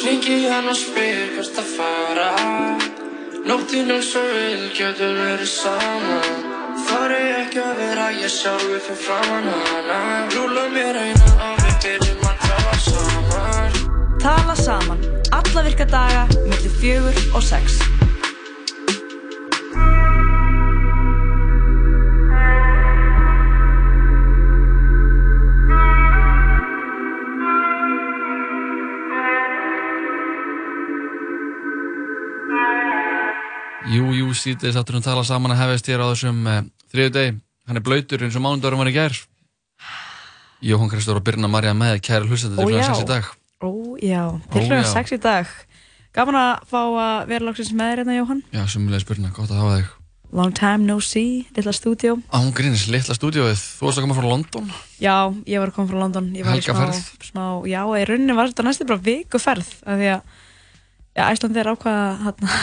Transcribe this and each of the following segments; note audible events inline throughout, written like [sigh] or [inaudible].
Ringi hann og spyr hvert að fara. Nóttinn eins og vil getur verið saman. Þar er ekki að vera ég sjálfi fyrir framann hana Rúla mér eina og við byrjum að tala saman. Tala saman, alla virka daga, millir fjögur og sex. Síðdeis áttur að tala saman að hefast hér á þessum uh, þriðu deg. Hann er blöytur eins og mánudarum var í gær. Jóhann Kristór og Birna Marja með kæra hlustandi til klukkan 6 í dag. Ó, já, til hljóðan já. sex í dag. Gaman að fá að vera lóksins með þér hérna, Jóhann. Já, sumulegis Birna, gott að hafa þig. Long time no see, lilla stúdíó. Án grínis, litla stúdíóið. Þú varst að koma frá London. Já, ég var að koma frá London. Ég var í Helgaferð. Smá, smá, já, í rauninni var þetta næstu bara vikuferð. Af því að, Æslandi er ákvaða hérna,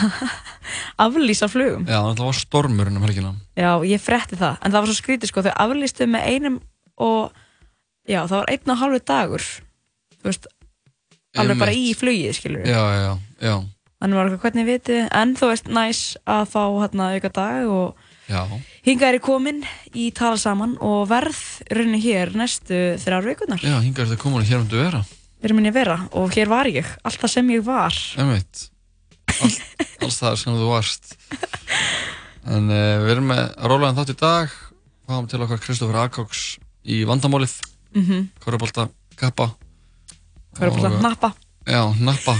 [laughs] aflýsa flugum. Já, það var stormurinn um helgina. Já, ég frétti það, en það var svo skrítið sko, þau aflýstu með einum og já, það var einn og halvu dagur þú veist, alveg bara í flugið, skilur við Já, já, já, þannig var eitthvað hvernig vitið, en þú veist, næs að fá hérna auka dag og Já, hingað er ég komin í tala saman og verð runni hér næstu þrjár vikunar, já, hingar þetta komin hér um þú vera. Hér mun ég vera og hér var ég, allt það sem ég var Einmitt. All, alls það sem þú varst. En uh, við erum með rólegan þátt í dag. Fáum til okkar Kristoffer Akóks í vandamálið. mm -hmm. Körubolta, kappa. er að nappa Já, nappa.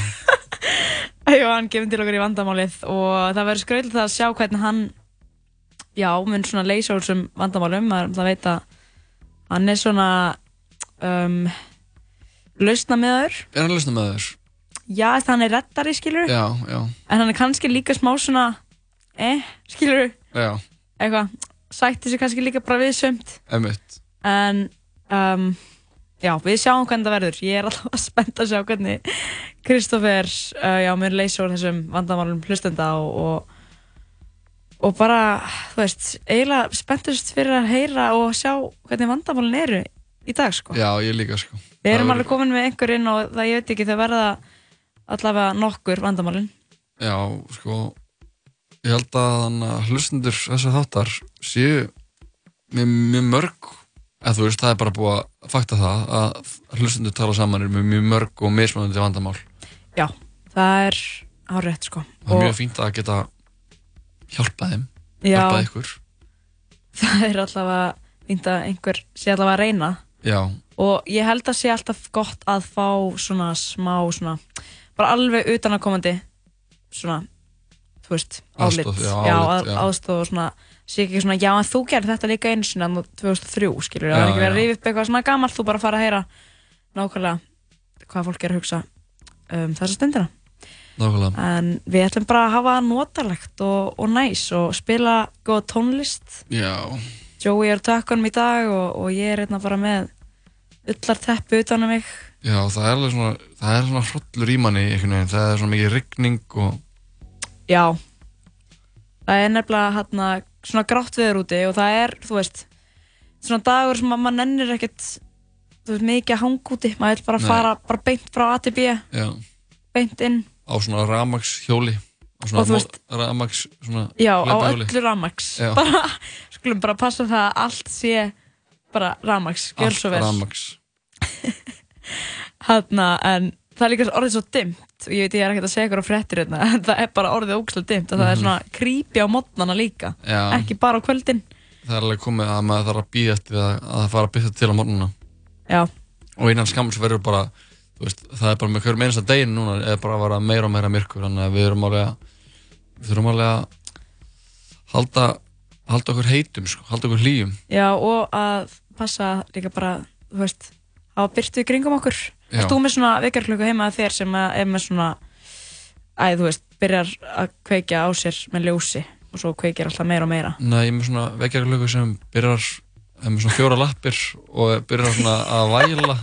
[laughs] Já, hann gefur til okkur í vandamálið og það verður skröðilegt að sjá hvernig hann já, mun svona leysa úr þessum vandamálum maður það veit að hann er svona um, lausna með þau Er hann að lusna með þér? já, þess að hann er reddari, skilur Já, já, en hann er kannski líka smá svona eh, skilur, já, eitthvað sætti sig kannski líka bara við sömt emitt. en um, já, við sjáum hvernig það verður. Ég er alltaf [laughs] spennt að sjá hvernig Kristoffer, uh, já, mér leysa úr þessum vandamálum hlustenda og, og og bara, þú veist, eiginlega spenntust fyrir að heyra og sjá hvernig vandamálin eru í dag, sko. Já, ég líka, sko. Við erum Það alveg komin með einhverjinn og það, ég veit ekki, þau verða allavega nokkur vandamálin. Já, sko, ég held að þannig að hlustundur þessar þáttar séu með mjög mörg, eða þú veist, það er bara búið að fakta það að hlustundur tala saman er með mjög mörg og mismunandi vandamál. Já, það er árétt, sko. Það er mjög fínt að geta hjálpað þeim, Já, hjálpað ykkur. það er allavega fínt að einhver sé allavega að reyna. Já, og ég held að sé alltaf gott að fá svona smá svona bara alveg utanakomandi svona þú veist, álit. Aðstoð, já, já, álit, að- já. aðstoð og svona sé ekki svona, já en þú gerði þetta líka einu sinni þannig 2003, skilur, það er ekki verið að rífa upp eitthvað svona gamalt, þú bara fara að heyra nákvæmlega hvað fólk er að hugsa um þessa stundina. Nákvæmlega. en við ætlum bara að hafa notalegt og, og næs og spila góða tónlist. Já, Joey er tökkunum í dag og, og ég er hérna bara með ullar teppu utan um mig. Já, það er alveg svona, það er svona hrollur í manni einhvern veginn, það er svona mikið rigning og, Já. Það er nefnilega hérna svona grátt viður úti og það er, þú veist svona dagur sem að maður nennir ekkert þú veist, mikið að hanga úti. Maður vil bara Nei. fara bara beint frá A til B. Já, beint inn, á svona ramags hjóli, á Og svona þú veist- ramags, svona já, á hlaupahjóli. öllu ramax Já. bara, [laughs] skulum bara passa það að allt sé bara ramax, gjör Allt svo vel rafmagns. [laughs] hérna, en það er líka orðið svo dimmt og ég veit ég er ekkert að segja ykkur á fréttir hérna, en það er bara orðið ógæslega dimmt og það er Mhm. svona creepy á mótnana líka Já. ekki bara á kvöldin það er alveg komið að maður þarf að býða eftir að, að það fara að byrja til á morgunna Já. og innan skams verður bara þú veist, það er bara með hverjum einasta degin núna eða bara að vera meira og meira myrkur þannig að við erum alveg að við þurfum alveg að halda halda okkur heitum, sko, halda okkur hlýjum. Já, og að passa líka bara, þú veist, hafa byrtu í kringum okkur. Erst þú með svona vekjarklöku heima þér sem er með svona, æ, þú veist, byrjar að kveikja á sér með ljósi og svo kveikir alltaf meira og meira. Nei, ég er með svona vekjarklöku sem byrjar með svona fjóra lappir og byrjar svona að væla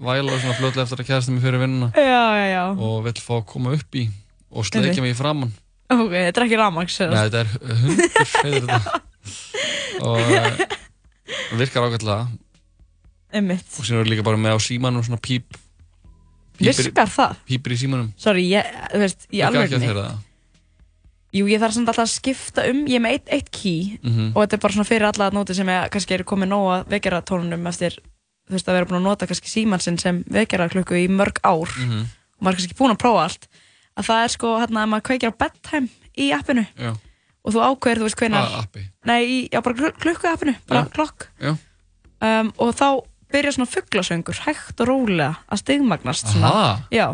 væla svona fljótlega eftir að kæðast mig fyrir vinnuna. Og vill fá að koma upp í og sleikja mig í framann Ok, þetta er ekki ramax? Nei, þetta er hundur, [laughs] heitir þetta og uh, virkar ágætlega Einmitt. og síðan er líka bara með á símanum svona píp Virkar það? Pípir í símanum Sorry, ég, þú veist, í Virkar ekki að alveg þeirra það Jú, ég þarf samt alltaf að skipta um, ég er með eitt, eitt key Mhm. og þetta er bara svona fyrir alla nóti sem er, kannski eru komið nóga vekjara tónunum eftir, þú veist, að vera búin að nota kannski símansinn sem vekjara klukku í mörg ár Mhm. og maður er kannski búin að prófa allt að það er sko, hérna, að maður kveikir á bedtime í appinu. Já, og þú ákveður, þú veist, hvaða appi? Nei, í, já, bara klu- klukku appinu, bara Já. klokk. Um, og þá byrja svona fugglasöngur hægt og rólega að stigmagnast svona. Já,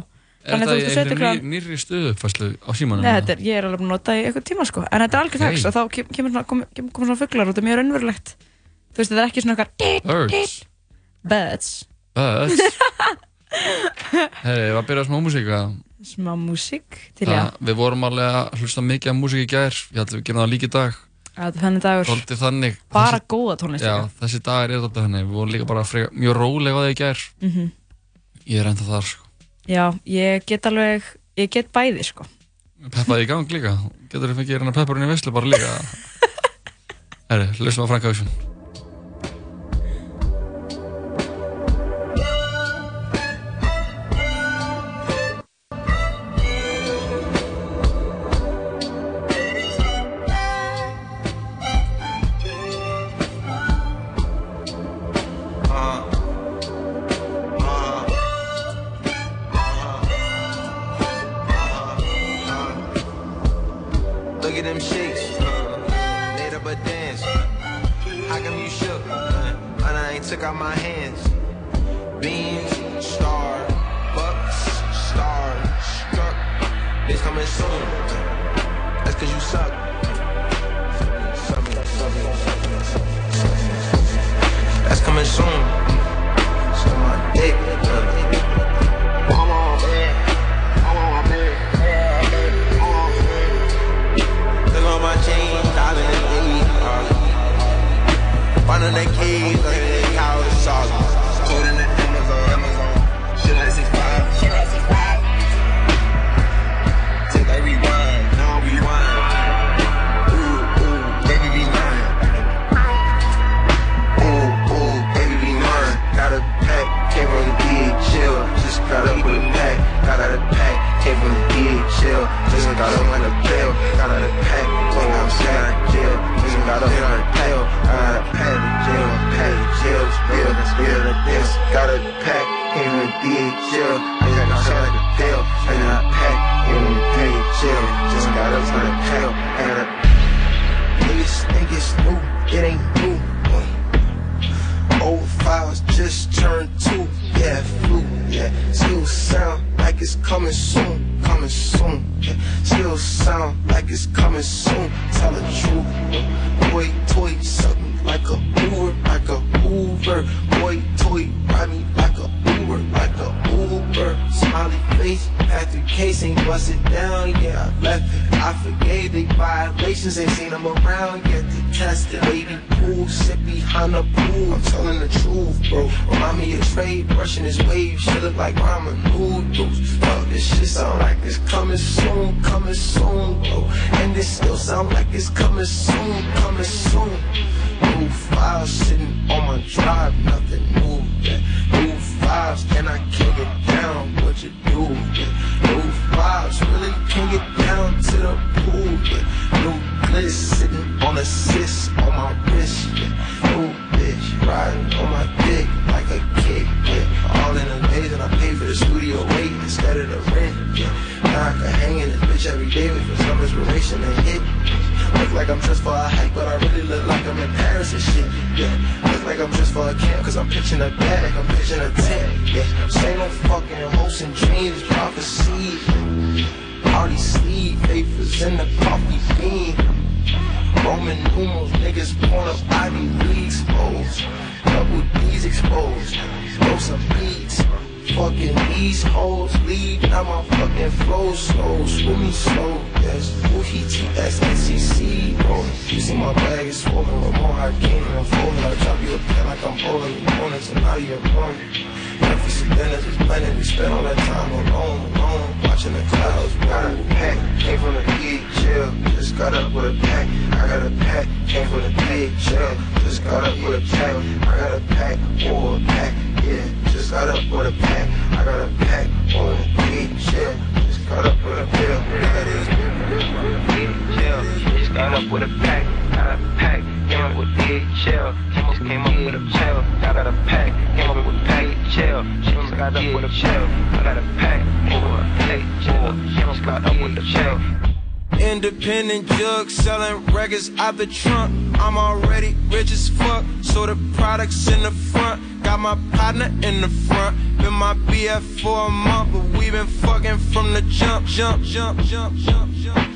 Er þetta þú í veist, þú setur einhverju hvað- ný, nýrri stöðuppfæslu á símanum? Nei, þetta er, ég er alveg búin að nota í eitthvað tíma sko. En þetta er algjör þess að þá kem- kemur svona, kom, kom, kom svona fugglar og mjög raunverulegt. Þú veist, þetta er ekki svona eitthvað Birds. Birds. Birds? [laughs] Herri, ég var að byrja smá músík að Smá músík til já Það- Við vorum alveg að hlusta mikið af músík í gær. Ég ætlum við gerum það líka í dag. Er þannig dagur. Þóldi þannig. Bara góða tónlist Já, þessi dagar er þetta þannig. Við vorum líka bara freka, mjög rólega á það í gær. Mhm. Ég er enda þar sko. Já, ég get alveg Ég get bæði sko. Peppaði í gang líka. Getur þið fengið hérna peppurinn í veislu bara líka? [laughs] Herri, hlustum á Frank Hauksson out my hands. Star, bucks, star, struck. It's coming soon. That's cause you suck. That's coming soon. So my dick. uh, I'm on out the trunk. I'm already rich as fuck, so the products in the front. Got my partner in the front. Been my BF for a month, but we been fucking from the jump, jump, jump, jump, jump, jump.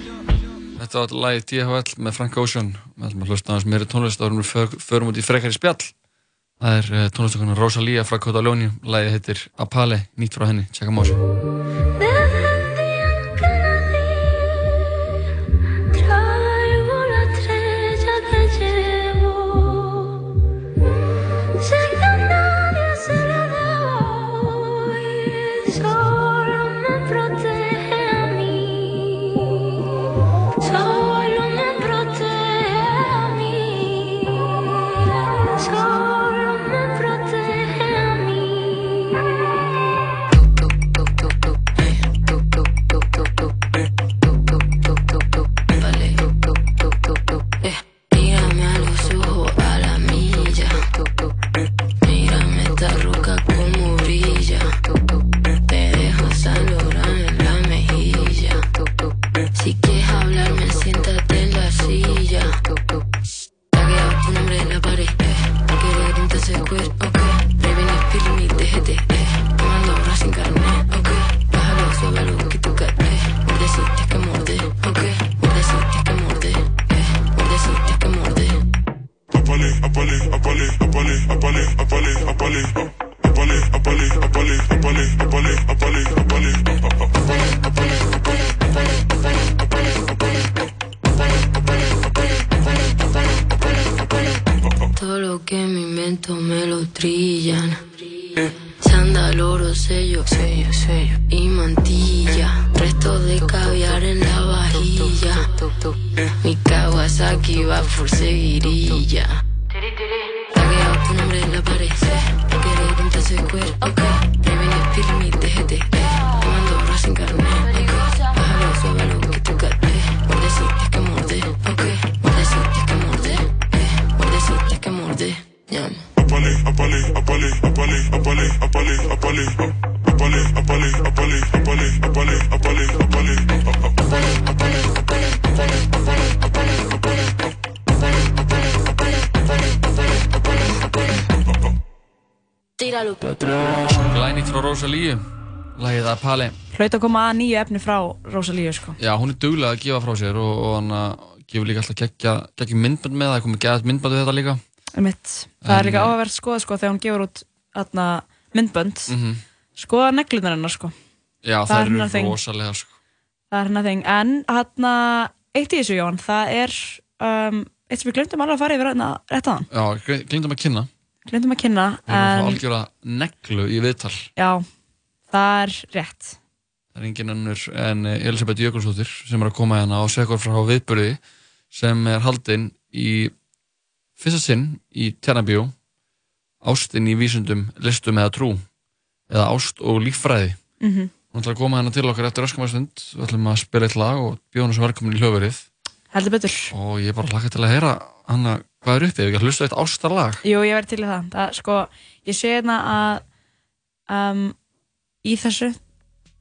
Þetta var lagið DHL með Frank Ocean við ætlum að hlusta aðeins meiri tónlist árum við förum út í frekari spjall það er uh, tónlistakonan Rosalía frá Kota Lóni lagið heitir Apale, nýtt frá henni, tjekka mási Hlaut að koma að nýju efni frá Rosalíu sko. Já, hún er duglega að gefa frá sér og, og hann að gefur líka alltaf geggja, geggja myndband með það, það er komið geggja myndband við þetta líka. Einmitt. Það er En, líka eh, áhverð skoða sko, þegar hún gefur út atna, myndbönd. Mm skoða neglunar hennar sko. Já, Það það, er rosalega sko. það er hennar þing en hérna, eitt í þessu Jón það er um, eitt sem við glemdum alveg að fara yfir hérna rétt hann Já, glemdum að kynna. Glemdum að kynna Við erum að fá en algjöra neglu í viðtal. Já, það er rétt Það er engin önnur en eh, Elisabeth Jökulsdóttir sem er að koma hérna og segja okkur frá viðburði sem er haldinn í fyrsta sinn í Tjarnabíu Ástin í vísundum, listum eða trú eða ást og líffræði. Mm Hún ætlar að koma hérna til okkar eftir öskamastund Við ætlum að spila eitt lag og bjóða henni svo velkomin í hljóðverið. Heldur betur. Og ég er bara hlakka til að heyra hana hvað er uppið, við ekki að hlusta eitt ástarlag. Jú, ég verði til í það. það sko, ég sé hérna að um, í þessu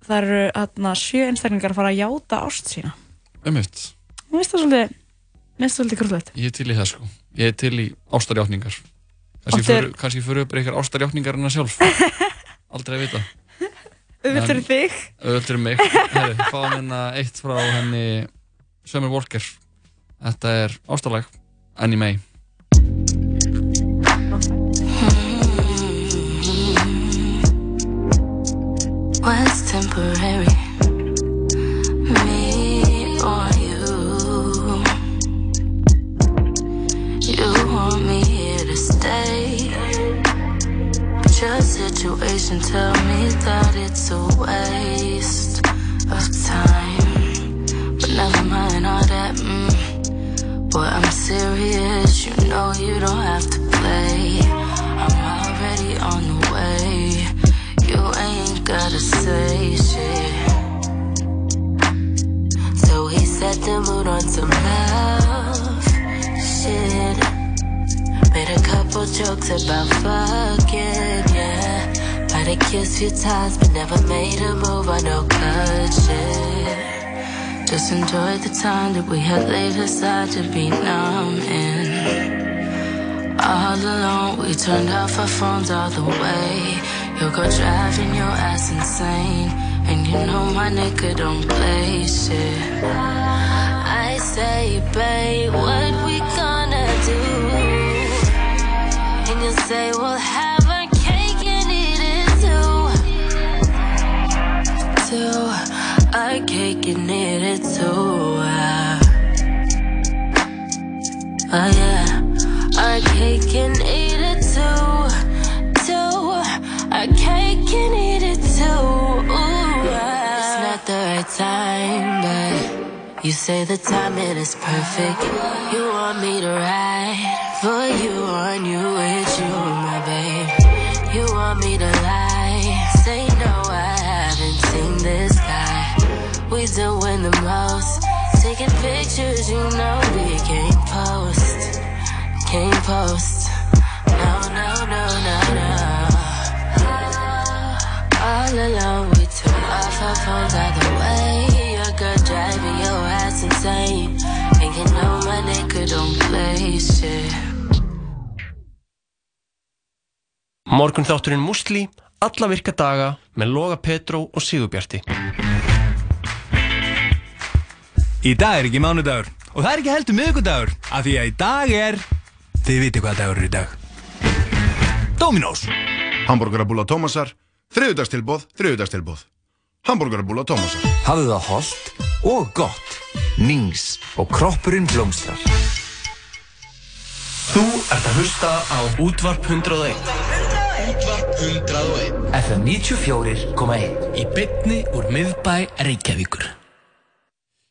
það eru hérna, sjö einstaklingar að fara að játa ást sína. um mitt, Mér finnst það svolítið, mér finnst það svolítið krúllegt. ég er til í það sko. Ég er til í ástarjáttningar kannski fyrir, upp eitthvað ástarjáttningar en það sjálf. [laughs] Aldrei að vita. Fyrir þig. auðvitað er mig. Fáum hérna eitt frá henni Summer Walker. Þetta er ástarlag Annie May What's temporary? Me or you? You want me here to stay. But your situation tell Few times, but never made a move no good shit. Just enjoyed the time that we had laid aside to be numb in. All alone, we turned off our phones all the way. You'll go driving your ass insane. And you know my nigga don't play shit. I say, babe, what we gonna do? And you say, we'll have too. A cake and eat it too. Oh yeah. A cake and eat it too. Too. A cake and eat it too. Ooh. It's not the right time, but you say the timing is perfect. You want me to ride for you on you with you, my babe. You want me to lie, We doing the most, taking pictures, you know we can't post, can't post. No, no, no, no, no. All alone, we turn off our phones either way. Your girl driving your ass insane. And you know my nigga don't play shit. Morgun þátturinn Musli, alla virka daga með Loga Petró og Sigurbjarti. Í dag er ekki mánudagur og það er ekki heldur miðgudagur af því að í dag er, þið viti hvað dagur er í dag. Dominós. Hamburgerabúla Tómasar, þriðudagstilbóð, þriðudagstilbóð. Hamburgerabúla Tómasar. Hafðu það holdt og gott. Nings og kroppurinn blómstrar. Þú ert að hlusta á Útvarp 101. Útvarp 101. FM 94.1. Í bytni úr miðbæ Reykjavíkur.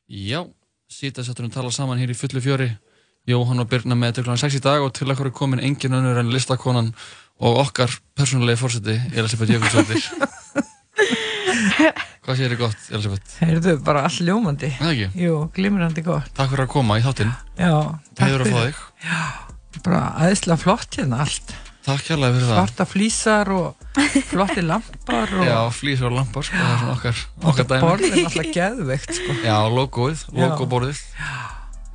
Já, sýta setturum tala saman hér í fullu fjöri Jóhann og Birna með til kl. 6 í dag og til okkur er komin engin önnur en listakonan og okkar persónulegi fórseti Elisabeth Jökulsdóttir [laughs] Hvað sér þið gott, Elisabeth? Heyrðu, bara all ljómandi. Það ekki? Jú, glimrandi gott. Takk fyrir að koma í þáttinn Já, takk að fyrir. Bara aðeinslega flott hérna allt. Takk kærlega fyrir það Svarta flísar og flotti lampar og Já, flýsar og lampar, sko, það er svona okkar, okkar dæmi borðin alltaf geðveikt, sko. Já, logoið, Já. logoborðið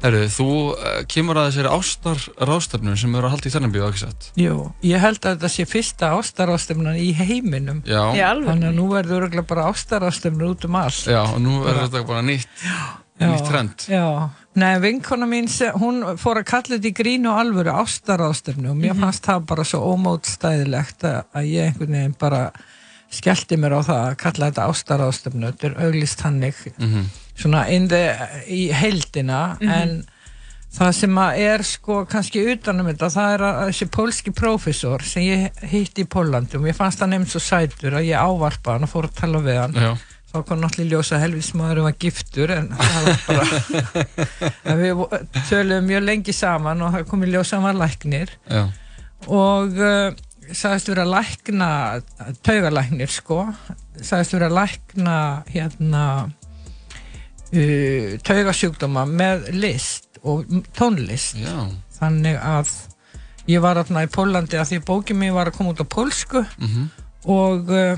Herru, þú uh, kemur að þessari ástar ráðstefnu sem eru að halda í Þernabíu, ekki satt? Jú, ég held að þetta sé fyrsta ástarástemnan í heiminum. Já. Í alvörunni? Þannig að nú verður örugglega bara ástarástemnur út um allt. Já, og nú er þetta bara nýtt, nýtt trend Já, nei, vinkona mín, hún fór að kalla þetta í grínu og alvöru ástarástefnu og mér Mhm. fannst það bara svo ómótstæðilegt að, ég einhvern veginn bara skellti mér á það að kalla þetta ástarástefnu, þetta er auglist hannig Mhm. svona in the, í heildina Mhm. en það sem að er sko kannski utanum þetta, það er að þessi pólski prófessor sem ég hitti í Pólandi og mér fannst hann nefnt svo sætur að ég ávarpa hann og fór að tala við hann Já. Þá kom náttúrulega í ljós að helvismadurinn var giftur en það var bara [laughs] en við töluðum mjög lengi saman og það kom í ljós að hann var læknir Já. og uh, sagðist vera lækna taugalæknir sko sagðist vera lækna hérna uh, taugasjúkdóma með list og tónlist Já. þannig að ég var þarna í Pólandi að því bókið mér var að koma út á pólsku Mhm. og uh,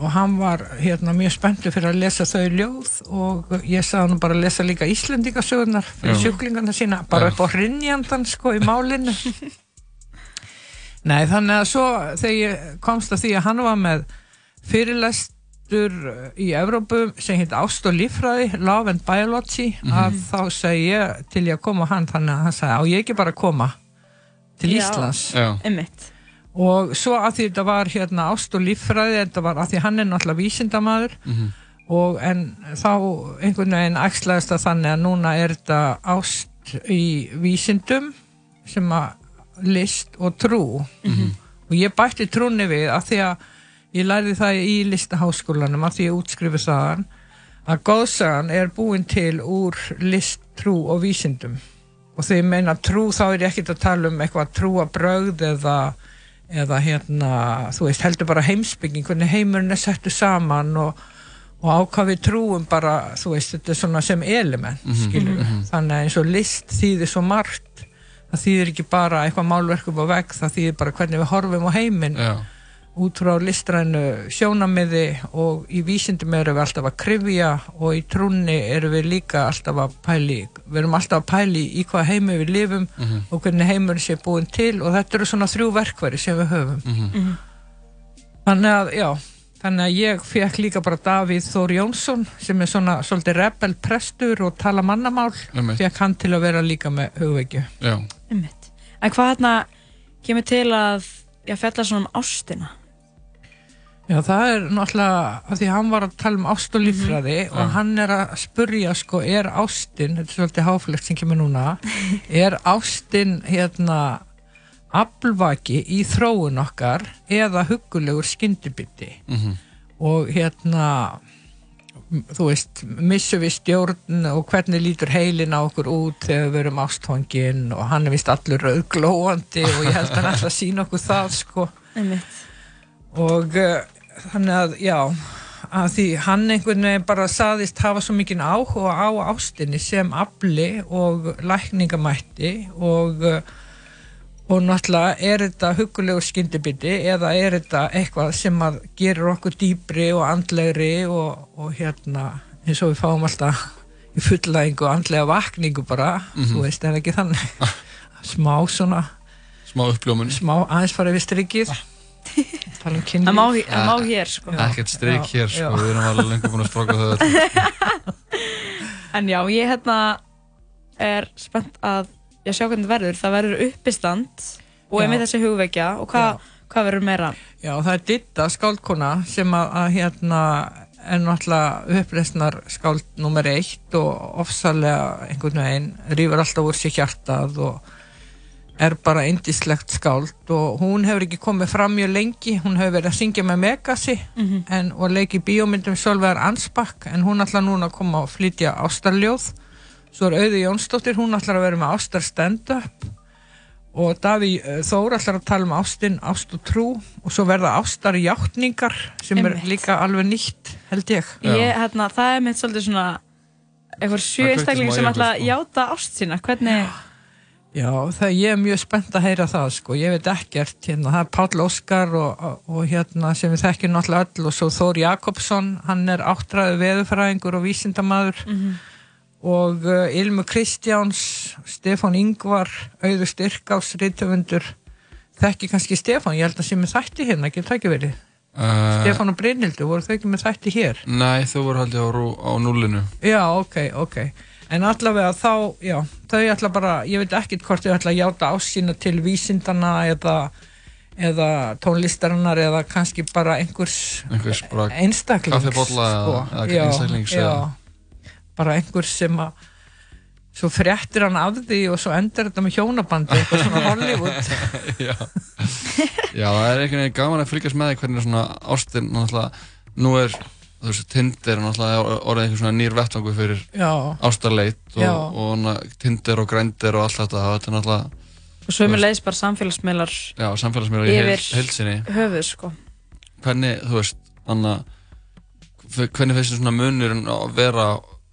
og hann var hérna mjög spenntur fyrir að lesa þau ljóð og ég sagði hann bara að lesa líka Íslendingasögurnar fyrir Já. sjúklingarna sína bara Já. upp á hrinnjandan sko í málinu [laughs] Nei þannig að svo þegar ég komst að því að hann var með fyrirlestur í Evrópu sem heit Ást og líffræði Love and Biology Mhm. að þá segi ég til ég að koma hann þannig að hann sagði á ég ekki bara að koma til Já. Íslands Já. Einmitt. Og svo að því þetta var hérna ást og líffræði þetta var að því hann er náttúrulega vísindamaður Mhm. og en þá einhvern veginn æxlaðist það þannig að núna er þetta ást í vísindum sem að list og trú Mhm. og ég bætti trúni við að því að ég lærði það í listaháskólanum að því ég útskrifi þaðan að góðsagan er búin til úr list, trú og vísindum og þegar ég meina trú þá er ég ekkert að tala um eitthvað trúa brögð eða, eða hérna, þú veist, heldur bara heimsbygging, hvernig heimurinn er settu saman og, og á hvað við trúum bara, þú veist, þetta er svona sem element, Mhm, skilur mhm. þannig að eins og list þýðir svo margt það þýðir ekki bara eitthvað málverk upp á vegg, það þýðir bara hvernig við horfum á heiminn. Út frá listrænu sjónamiði og í vísindum erum við alltaf að krifja og í trúnni erum við líka alltaf að pæli við erum alltaf að pæli í hvað heimi við lifum Mhm. og hvernig heimurinn sé búin til og þetta eru svona þrjú verkværi sem við höfum Mhm. þannig að já þannig að ég fekk líka bara Davíð Þór Jónsson sem er svona svolítið rebel prestur og tala mannamál Einmitt. fekk hann til að vera líka með hugveikju. En hvað hérna kemur til að ég fjalla svona um ástina? Já, það er náttúrulega að því hann var að tala um ást og Mhm. og Já. hann er að spurja sko, er ástin, þetta er svolítið háflegt sem kemur núna, [laughs] er ástin hérna aflvaki í þróun okkar eða huggulegur skyndibiti Mhm. og hérna þú veist, missum við stjórn og hvernig lítur heilin á okkur út þegar við erum ástfangin og hann er vist allur rauðglóandi og ég held að hann að sína okkur það sko [laughs] og uh, þannig að já að því hann einhvern veginn bara saðist hafa svo mikinn áhuga á ástinni sem afli og lækningamætti og uh, og náttúrulega er þetta hugulegur skyndibiti eða er þetta eitthvað sem að gerir okkur dýbri og andlegri og, og hérna eins og við fáum alltaf í fullæðingu andlega vakningu bara Mhm. þú veist, er ekki þannig? [laughs] Smá svona Smá uppljómun. smá aðeins farið við strikið. Kynlíf Það má- má hér, sko. Ekkert streik Já, hér sko, já. við erum alveg lengur búin að stróka þau. [laughs] En já, ég hérna er spennt að ég sjá hvernig það verður. Það verður uppistand og Já. einmitt þessi hugvekja og hvað, hvað verður meira? Já, það er Ditta skáldkona sem að, að hérna er náttúrulega uppreisnar skáld nummer eitt og ofsalega einhvern veginn rýfur alltaf úr sér hjartað og er bara indislegt skáld og hún hefur ekki komið fram mjög lengi, hún hefur verið að syngja með Megasi Mhm. en, og leiki bíómyndum Solvegar Ansbakk en hún ætla núna að koma og flytja ástarljóð svo er Auði Jónsdóttir, hún ætlar að vera með ástar stand-up og Daví eh, Þór ætlar að tala um ástin, ást og trú og svo verða ástar játningar sem er Einmitt. líka alveg nýtt held ég Ég, hérna, það er mitt svolítið svona eitthvað sjö Það kveikti einstakling smá sem ætla að játa ást sína. Hvernig, Já, það ég er mjög spennt að heyra það sko, ég veit ekkert hérna, það er Páll Óskar og, og, og hérna sem við þekkjum náttúrulega öll og svo Þór Jakobsson, hann er áttræðu veðurfræðingur og vísindamaður Mhm. og uh, Ilmu Kristjáns, Stefán Ingvar, Auður Styrkás, Rítöfundur, þekki kannski Stefán, ég held að sem er þætti hérna, ekki það ekki verið? Uh, Stefán og Brynhildur, voru þau ekki með þætti hér? Nei, þú voru haldið á, á núlinu Já, ok, ok. En allavega þá, já, þau ætla bara, ég veit ekkit hvort þau ætla að játa ásýna til vísindana eða, eða tónlistarinnar eða kannski bara einhvers, Einhvers bara einstaklings. kaffibolla eða- eða já, einstaklings Já, eða- bara einhvers sem að svo fréttir hann af því og svo endar þetta með hjónabandi, eitthvað svona Hollywood. [laughs] Já Já, það er einhvern veginn gaman að fylgjast með því hvernig svona ástin náttúrulega, nú er þú veist, Tinder er náttúrulega orðið einhver svona nýr vettvangu fyrir ástarleit og, og na, Tinder og Grindr og allt þetta, þetta er náttúrulega og svo er mér leiðis bara samfélagsmiðlar já, samfélagsmiðlar í heil, yfir heilsinni höfuð, sko. hvernig, þú veist, Anna hvernig finnst þér svona munurinn að vera,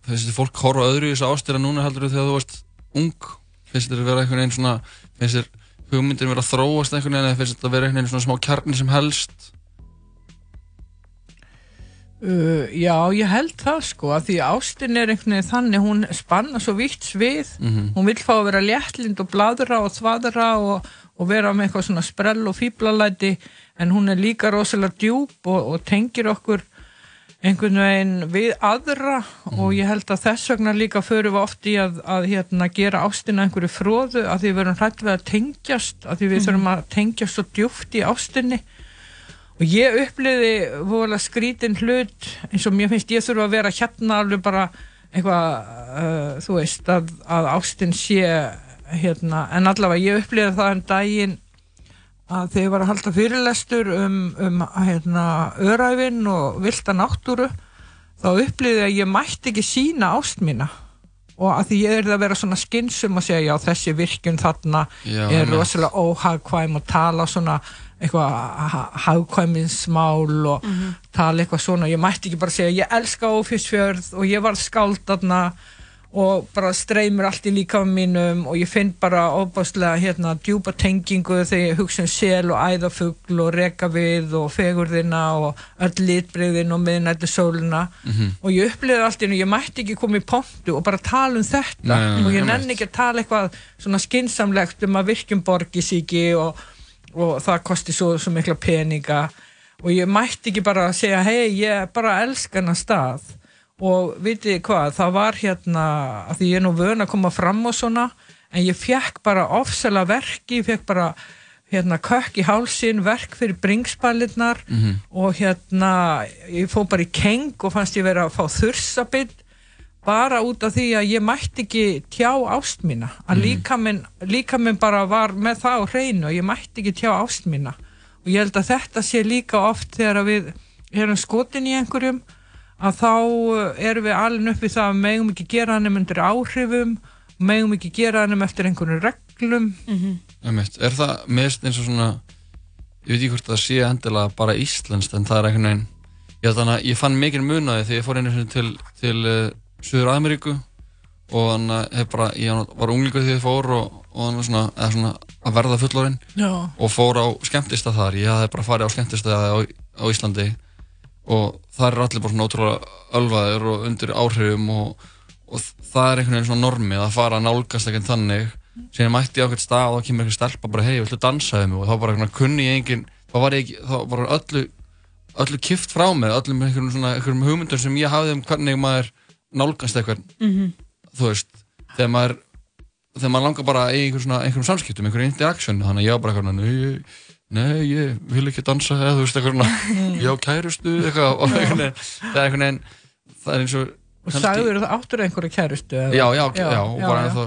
finnst þér fólk horfa öðru í þessu ástina núna heldur þegar þú varst ung, finnst þér vera einhvern veginn svona, finnst þér hugmyndir vera að þróast einhvern veginn eða finnst þér vera einhvern veginn svona smá kjarni sem helst Uh, já, ég held það sko að því ástin er einhvern veginn þannig hún spanna svo vitt svið Mhm. hún vill fá að vera léttlind og bladra og þvadra og, og vera með eitthvað svona sprell og fýblalæti en hún er líka rosalega djúb og, og tengir okkur einhvern veginn við aðra og ég held að þess vegna líka förum við oft í að, að hérna, gera ástina einhverju fróðu að því við verum hrætt við að tengjast að því við Mhm. þurfum að tengjast svo djúpt í ástinni og ég uppliði vorulega skrítin hlut eins og mér finnst ég þurfa að vera hérna alveg bara eitthvað uh, þú veist að, að ástin sé hérna en allavega ég uppliði það um daginn að þegar ég var að halda fyrirlestur um, um hérna öræfin og vilda náttúru þá uppliði að ég mætti ekki sína ást mína. Og að því ég er að vera svona skynsum og segja já þessi virkun þarna Já, er rosalega óhagkvæm og tala svona eitthvað hagkvæminsmál og Mhm. tala eitthvað svona, ég mætti ekki bara segja ég elska Ófjörsfjörð og ég var skáld þarna og bara streymir allt í líkafum mínum og ég finn bara óbáslega hérna djúpa tengingu þegar ég hugsa um sel og æðafugl og rekavið og fegurðina og öll litbreyðin og miðnættu sólina Mhm. og ég upplifði allt í hennu, ég mætti ekki koma í pontu og bara tala um þetta Nei, nei, nei, og ég nenni ekki að tala eitthvað svona skinsamlegt um að virkjum borgi sig ekki og, og það kosti svo, svo mikla peninga. Og ég mætti ekki bara að segja hei, ég bara elska hennar stað. Og vitið hvað, það var hérna að því ég er nú vön að koma fram og svona en ég fekk bara ofsala verki, ég fekk bara hérna kökk í hálsin, verk fyrir bringspallirnar Mhm. og hérna ég fór bara í keng og fannst ég vera að fá þursabill bara út af því að ég mætti ekki tjá ást mína. Að líka minn, líka minn bara var með það á hreinu og ég mætti ekki tjá ást mína. Og ég held að þetta sé líka oft þegar að við erum skotin í einhverjum að þá uh, erum við alveg upp við það að megum ekki gera hannum undir áhrifum megum ekki gera hannum eftir einhverjum reglum. Einmitt. Er það mest eins og svona ég veit ekki hvort það sé endilega bara íslenskt en það er einhvern veginn ég, að ég fann mikið munaði þegar ég fór einu til, til uh, Suður Ameríku og þannig að hef bara, ég var unglingur þegar ég fór og, og þannig svona, eða svona að verða fullorinn Já. og fór á skemmtista þar. Ég hafði bara farið á skemmtista á, á Íslandi og það er allir bara svona ótrúlega ölvaðir og undir áhrifum og, og það er einhvern veginn svona normið að fara að nálgast ekkert þannig. Síðan mætti ég á eitthvað stað og þá kemur eitthvað stelpa bara hei, viltu dansa við mig? Og þá bara kunni ég engin þá var ég þá var öllu öllu kift frá mér, öllum einhverjum svona einhverjum hugmyndum sem ég hafði um hvernig maður nálgast eitthvað Mhm. þú veist, þegar maður þegar maður langar bara í einhver svona, einhverjum samskiptum, einhverjum interaktion, þannig að ég var bara eitthvað, nei, nei, ég vil ekki dansa eða þú veist, eitthvað svona, ég á kærustu eitthvað, og einhvern veginn það er einhvern veginn, það er eins og og sagður það áttur einhverju kærustu eða? já, já, já, já, og bara já. þá,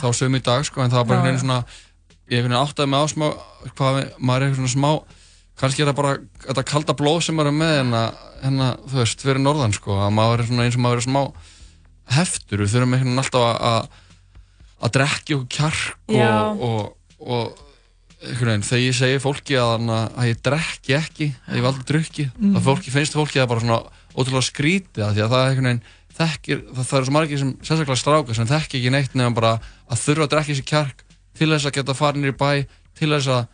þá sögum í dag, sko, en það var bara Já, einhvern veginn já. svona ég einhvern veginn áttaði mig á smá hvað maður er svona smá kannski er það bara þetta kalda blóð sem maður er með en að, en að þú veist, fyrir norðan sko, að maður er svona eins og maður er smá heftur, við þurfum einhvern veginn alltaf að- að að drekki okkur kjark og, og, og einhvern veginn, þegar ég segi fólki að, að, að ég drekki ekki, að ég aldrei drukki Mhm. að fólki finnst fólki það bara svona ótrúlega skrítið að því að það er einhvern veginn þekkir, það, það er svo margir sem sérstaklega strákar sem þekki ekki neitt nefnum bara að þurfa að drekka sér kjark til þess að geta farin í bæ til þess að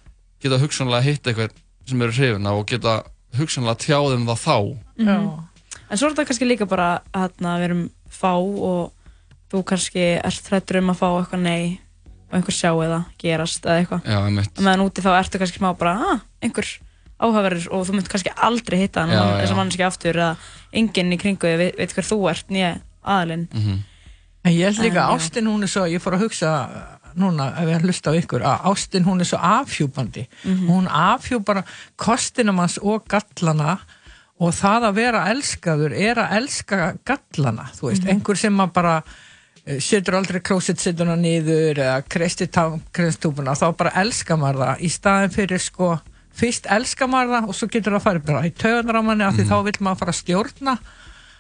geta hugsanlega hitt eitthvað sem eru hrifuna og geta hugsanlega tjáðum það þá Já. En svo er þetta kannski líka bara að við erum fá og þú kannski ert hrættur um að fá eitthvað nei og einhver sjá eða gerast eða eitthvað. Já, einmitt. Og meðan úti þá ertu kannski smá bara, ah, einhver áhugaverður og þú mynd kannski aldrei hitta hann þess að mannski aftur eða enginn í kringu veit, veit hver þú ert nýja aðalinn. Mhm. En ég held líka já. ástin hún er svo, ég fór að hugsa núna ef ég hlusta á ykkur, að ástin hún er svo afhjúpandi. Mhm. Hún afhjúpar kostinum hans og gallana og það að vera elskaður er að elska gallana, þú veist, Mhm. einhver sem að bara eh, setur aldrei klósetsituna niður eða kreisti kristúpuna, þá bara elskar maður það í staðin fyrir sko fyrst elskar maður það og svo getur það farið bara í tauganar á manni af því þá vill maður fara að stjórna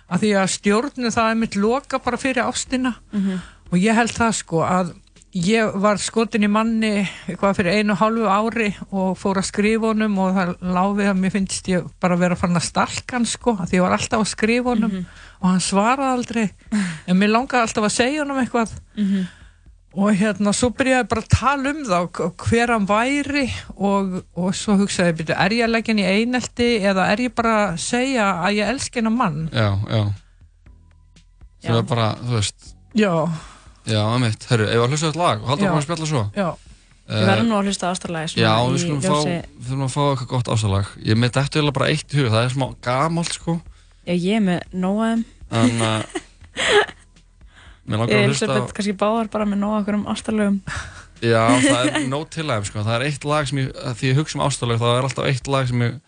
af því að stjórnu það er mitt loka bara fyrir ástina Mhm. og ég held það sko að ég var skotin í manni eitthvað fyrir einu og hálfu ári og fór að skrifa honum og það láfið að mér finnst ég bara vera fann að stalka hann sko að því ég var alltaf að skrifa honum og hann svaraði aldrei. En mér langaði alltaf að segja honum eitthvað. Mhm. og hérna svo byrjaði ég bara að tala um það og hver hann væri og, og svo hugsaði ég byrju, er ég að leggja hann í einelti eða er ég bara að segja að ég elski hennar mann? Já, já. Það er bara, þú veist já, Já, einmitt, herru, ef að hlusta þetta lag og halda okkur að spjalla svo? Já. Við verðum nú að hlusta á ástarlagi Já, við skulum fá, við þurfum að fá eitthvað gott ástalag Ég með þetta eiginlega bara eitt í hug, það er smá gamalt sko. Já, ég er með nóaðum. En [laughs] uh, Mér langar að hlusta Elisabeth kannski báðar bara með nóa okkur um ástarlögum. [laughs] Já, það er [laughs] nót til aðeim sko. Það er eitt lag sem ég, því ég hugsa um ástalag Það er alltaf eitt lag sem ég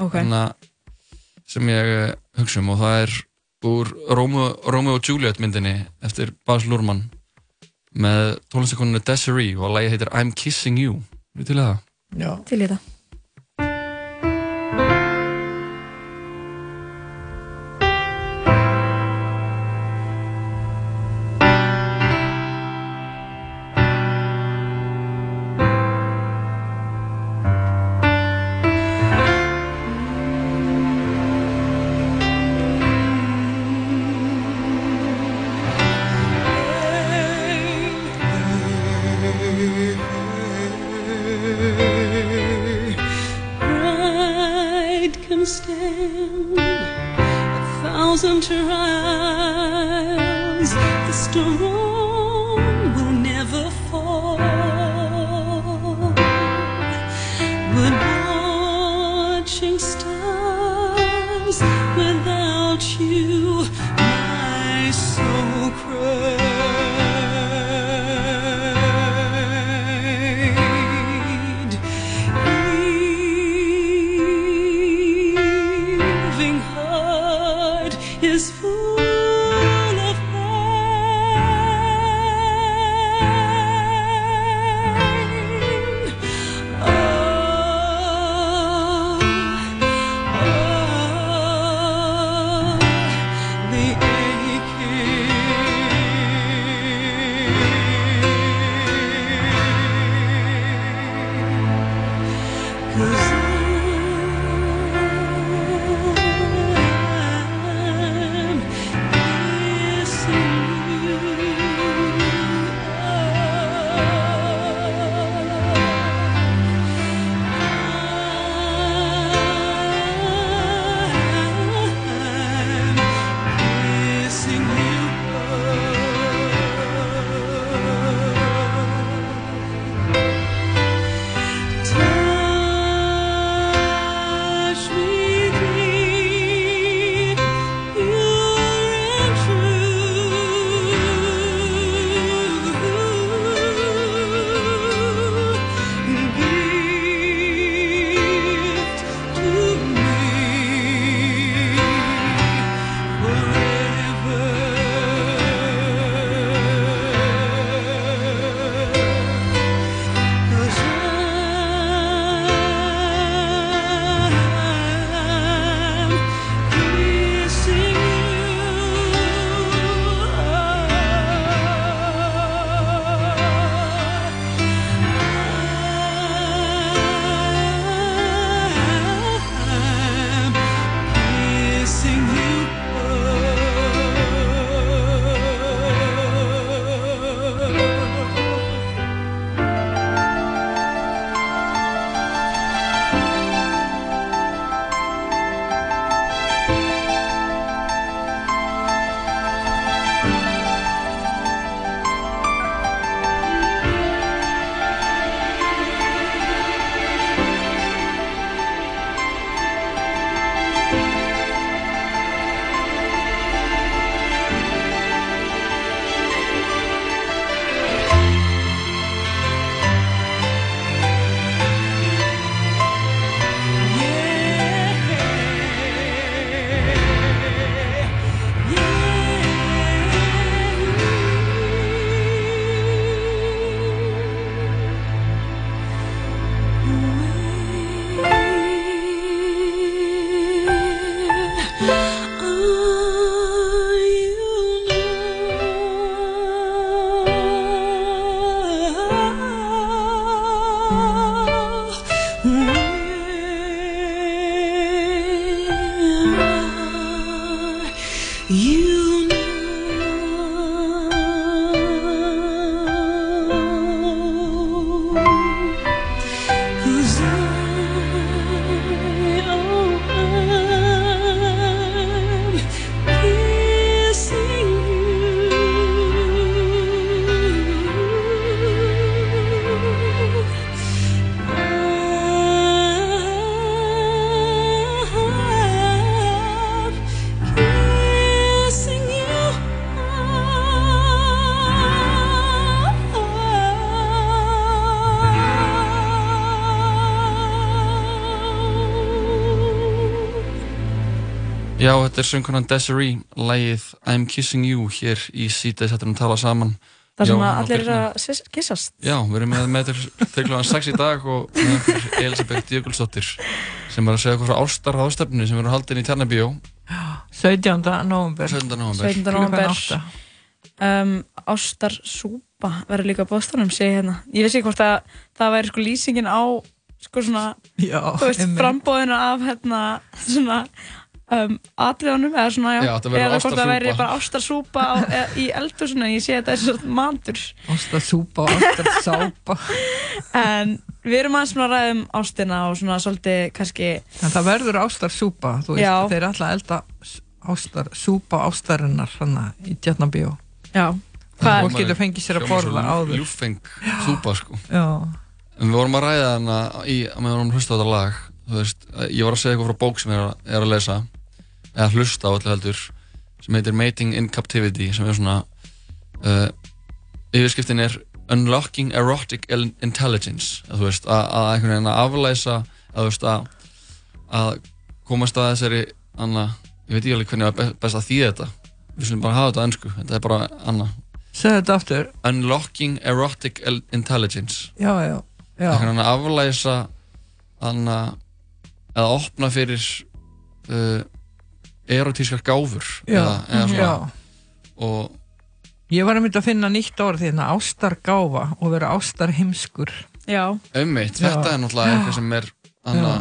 Ok. hana, Sem ég eh, hugsa um Og það er úr Romeo, Romeo og Juliet myndinni Eftir Baz Luhrmann Með tónlistakoninu Desiree Og lagi heitir I'm Kissing You Við til í það? Já. Til í það. Já, þetta er söngkonan Desiree, lægið I'm Kissing You hér í síðdeis hættum að tala saman. Það sem að allir Birna. að kissast. Já, við erum með með til kl. 6 í dag og með okkur Elisabeth Jökulsdóttir sem er að segja okkur frá Árstar ráðstefnu sem verður haldin í Tjarnabíó 17. november 17. november. 17. Klukkan november átta. um, Ástar súpa verður líka bóðstofnum, segi hérna ég vissi ekki hvort að það væri sko lýsingin á sko svona Já, þú veist, einmitt. frambóðinu af hérna svona um, atriðanum eða svona, já, eða hvort það væri ástarsúpa. bara ástarsúpa á, eða, í eldhúsinu, en ég sé þetta er svona matur. Ástasúpa og ástarsápa. [laughs] En við erum aðeins svona að ræða um ástina og svona svolítið kannski En það verður ástarsúpa, þú veist, Já. þeir ætla að elda s- ástar, súpa ástarinnar hana í Tjarnabíó Já, hvað? fólk getur fengið sér að borða áður. ljúfeng súpa sko. Já. en við vorum að ræða í, að við vorum að hlusta á þetta lag þú veist, ég var að segja eitthvað frá bók sem ég er að, er að lesa eða hlusta á allir heldur sem heitir Mating in Captivity sem er svona uh, yfirskriftin er Unlocking Erotic Intelligence. Að, þú veist, að, að einhvern veginn að aflæsa að, þú veist, að, að komast að þessari anna, ég veit ekki alveg hvernig var best að þýða þetta. Við slum bara hafa þetta á ennsku þetta er bara anna. Segðu þetta aftur. Unlocking Erotic Intelligence. Já, já, já. einhvern veginn að aflæsa anna, eða opna fyrir uh, erotískar gáfur Já, eða, eða svona já. og Ég var að mynda að finna nýtt orð hérna, ástargáfa og vera ástarheimskur. Já. Ummitt, Já. þetta er náttúrulega Já. eitthvað sem er anna,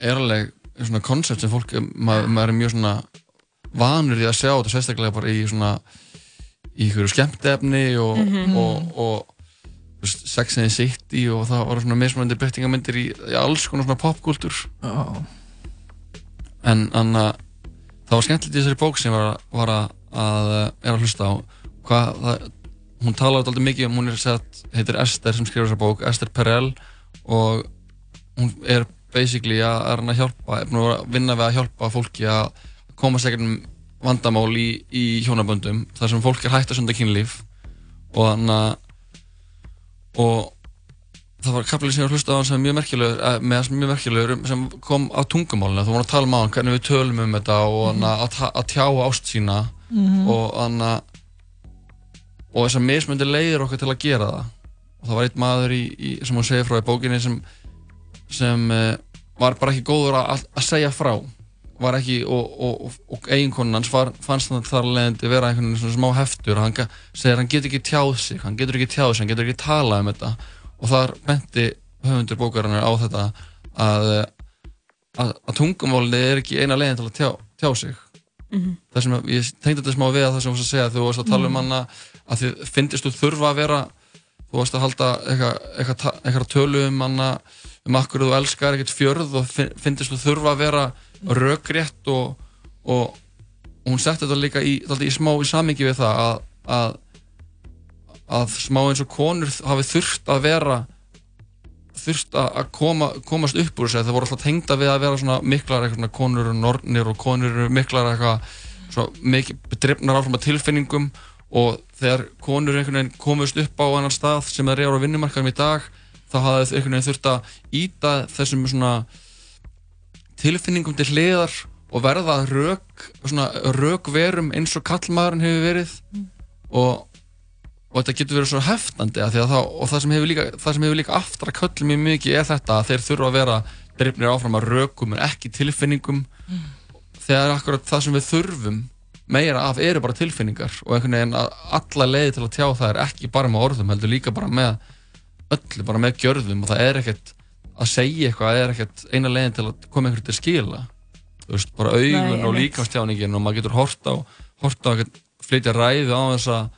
er alveg svona koncept sem fólk, maður, maður er mjög svona vanur í að sjá þetta sérstaklega bara í svona í ykkur skemmtefni og, Mhm. og, og, þú veist, Sex and the City og það var svona mismunandi breytingamyndir í, í alls konar svona popkultúr Já. En anna, það var skemmtilegt í þessari bók sem var, var að, að er að hlusta á. Hvað það, hún talaði alltaf mikið um, hún er sett, heitir Esther sem skrifur þessa bók, Esther Perel og hún er basically að, að hjálpa, vinna við að hjálpa fólki að koma sér um vandamál í, í hjónaböndum þar sem fólk er hægt að sunda kynlíf og þannig að og það var kaplið sem ég var að hlusta á hann sem mjög eh, þess mjög merkilegur um- sem kom á tungumálinu, þú voru að tala um á hann hvernig við tölum um þetta og mm að, ta- að tjá ást sína Mhm. og þannig að og þessar mismöndi leiðir okkur til að gera það. Og það var einn maður í, í, sem hún segir frá í bókinni sem, sem uh, var bara ekki góður að, að segja frá. Var ekki og, og, og, og eiginkonan hans var, fannst hann þar leðandi vera einhvern veginn svona smá heftur. Og hann segir hann getur ekki tjáð sig hann getur ekki tjáð sig, hann getur ekki talað um þetta og þar benti höfundur bókarinnar á þetta að, að, að tungumálni er ekki eina leiðin til að tjá, tjá sig Mhm. það sem ég tengdi þetta smá við að það sem þú varst að segja þú varst að tala um Mhm. hana að þið finnist þú þurfa að vera þú varst að halda eitthvað eitthva, eitthva tölu um hana um akkur þú elskar ekkert fjörð og fin- finnist þú þurfa að vera rökrétt og, og, og hún setti þetta líka í, í smá í samingi við það að, að að smá eins og konur hafi þurft að vera þurft að koma, komast upp úr þessu það voru alltaf tengda við að vera svona miklar eitthvað svona konur eru nornir og konur miklar eitthvað svona mikið drifnar áfram að tilfinningum og þegar konur einhvern veginn komast upp á annan stað sem þeir eru á vinnumarkaðum í dag þá hafði þau einhvern veginn þurft að íta þessum svona tilfinningum til hliðar og verða rök, svona rökverum eins og kallmaðurinn hefur verið og og þetta getur verið svo heftandi og það sem hefur líka, það sem hefur líka aftur að köllum mjög mikið er þetta að þeir þurfa að vera drifnir áfram að rökum en ekki tilfinningum. Þegar akkurat það sem við þurfum meira af eru bara tilfinningar og einhvern veginn að alla leiði til að tjá það er ekki bara með orðum heldur líka bara með öllu, bara með gjörðum og það er ekkert að segja eitthvað, það er ekkert eina leiðin til að koma einhverju til skila. Þú veist, bara augun Nei, og einmitt. líkamstjáningin og maður getur hort á, hort á eitthvað, flytja ræði á þess að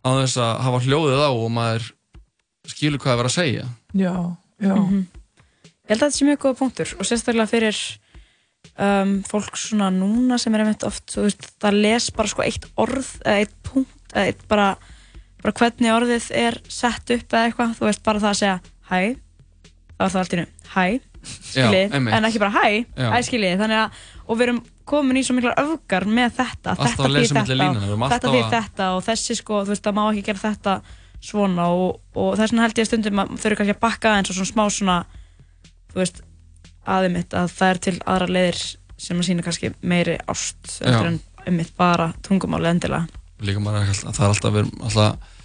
á þess að hafa hljóðið á og maður skilur hvað það er að segja. Já, já. Mhm. Ég held að þetta sé mjög góða punktur og sérstaklega fyrir um, fólk svona núna sem er einmitt oft, þú veist, það les bara sko eitt orð eða eitt punkt eða eitt bara, bara hvernig orðið er sett upp eða eitthvað, þú veist, bara það að segja hæ, þá er það allt í nú hæ, skiljið, einmitt. en ekki bara hæ, hæ skiljið, þannig að og við erum komin í svo miklar öfgar með þetta. Alltaf þetta milli þetta, og þetta að- þetta og þessi sko, þú veist, það má ekki gera þetta svona og, og þess vegna held ég stundum að þau eru kannski að bakka eins og svona smá svona þú veist, aðeimitt að það er til aðra leiðir sem að sína kannski meiri ást Já. en einmitt bara tungumáli endilega. Líka maður er alltaf, það er alltaf, erum alltaf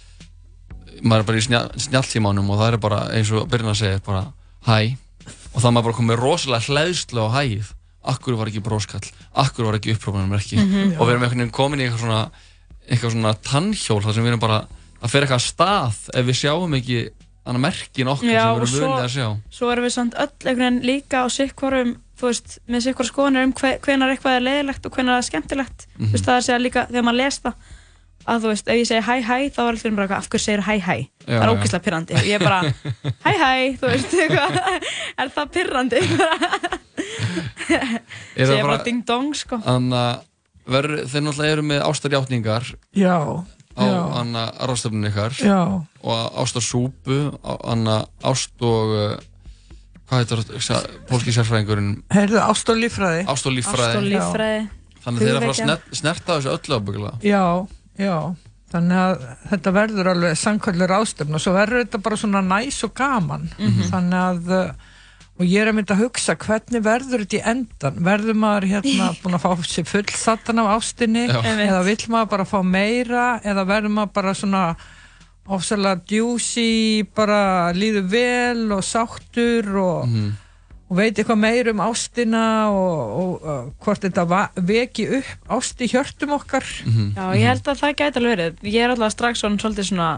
maður er bara í snjall, snjalltímanum og það er bara eins og byrjun að segja bara hæ. Og það maður bara komið rosalega hlæðslu á hæð akkur var ekki bróskall, akkur var ekki upprópunarmerki Mhm. og við erum einhvern veginn komin í eitthvað svona eitthvað svona tannhjól þar sem við erum bara að fyrir eitthvað stað ef við sjáum ekki annað merkin okkar Já, sem og við erum vunið að sjá. svo erum við samt öll einhvern veginn líka á sikkvarum þú veist, með sikkvara skoðanir um hve, hvenar eitthvað er leiðilegt og hvenar það er skemmtilegt. Mhm. þú veist, það er segja líka þegar maður les það að þú veist, ef ég segi hæ hæ þá er alltaf bara eitthvað, af hverju segir hæ hæ það er ógeðslega pyrrandi ég er bara, hæ hæ þú veist, [laughs] er það pyrrandi [laughs] Er það bara ding dong sko. Þannig að þeir náttúrulega eru með ástarjátningar Já, á ráðstöfninu ykkar. Já. og ástarsúpu anna ást og uh, hvað heitir það, pólski sérfræðingurinn? Heyrðu, ást og líffræði. Ást og líffræði. þannig að þeir eru að fara að snerta þessu öllu ábyggilega. Já, já. Þannig að þetta verður alveg samkvæmlega ráðstöfn og svo verður þetta bara svona næs og gaman. Mhm. þannig að uh, og ég er að mynda að hugsa hvernig verður þetta í endan verður maður hérna [laughs] búin að fá sér fullsattan af ástinni? Já. eða vill maður bara fá meira? Eða verður maður bara svona ofsalega djúsi bara líður vel og sáttur og, og veit eitthvað meir um ástina og, og uh, hvort þetta veki upp ást í hjörtum okkar? Já, ég held að það gæti alveg verið. Ég er alltaf strax svona svolítið svona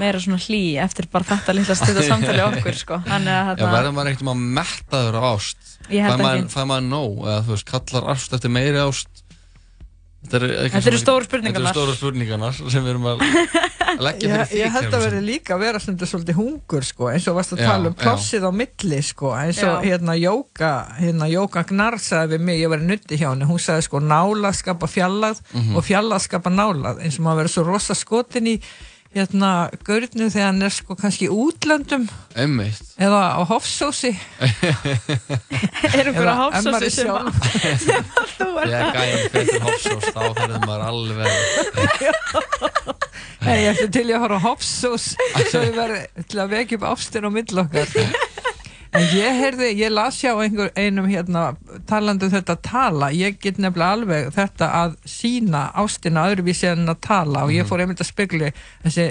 meira svona hlý eftir bara þetta litla stunda [laughs] samtali okkur sko Þannig að Já, hérna verður maður ekkert maður mettaður af ást Ég held ekki. Fær maður nóg, eða þú veist, kallar ást eftir meiri ást Þetta eru, Þetta eru stóru spurningarnar. Þetta eru stóru spurningarnar sem við erum að leggja fyrir [laughs] því ég held að verði líka að vera svona svolítið hungur sko, eins og varst að Já, tala um já. plássið á milli sko, eins og Já. hérna Jóka hérna Jóka Gnar sagði við mig, ég var nutti hjá henni, hún sagði sko nálað skapa fjallað Mhm. og fjallað skapa nálað eins og maður verður svo rosa skotin í hérna gaurinu þegar hann er sko kannski útlöndum. Einmitt. Eða á hofsósi. [laughs] Er Eða að hofsósi sem að sjálf. [laughs] sem að þú Ég ert er gæðin fyrir hofsós, þá ferður maður alveg Nei, ég ætti til í að á hofsós svo ég verði til að vekja upp ástin á mill okkar [laughs] en ég heyrði, ég las hjá einhver, einum hérna talandi um þetta tala. Ég get nefnilega alveg þetta að sína ástina öðruvísi en að tala. Og ég fór einmitt að spegli þessi,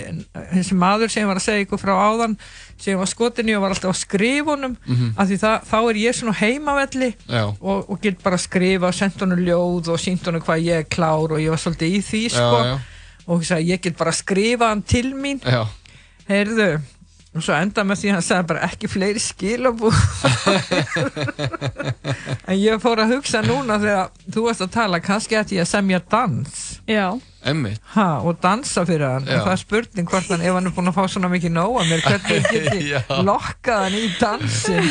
þessi maður sem var að segja ykkur frá áðan sem var skotin í og var alltaf að skrifa honum. Mhm. af því það, þá er ég svona heimavelli Já. og, og get bara að skrifa og senda honum ljóð og sínt honum hvað ég er klár og ég var svolítið í því Já, sko. já. og ég get bara að skrifa hann til mín. Já, heyrðu og svo enda með því að hann sagði bara ekki fleiri skilabú [laughs] en ég fór að hugsa núna þegar þú varst að tala kannski ætti ég að semja dans. Já. Ha, og dansa fyrir hann. Já. og það er spurning hvort hann ef hann er búin að fá svona mikið nóg að mér hvernig [laughs] geti lokkað hann í dansin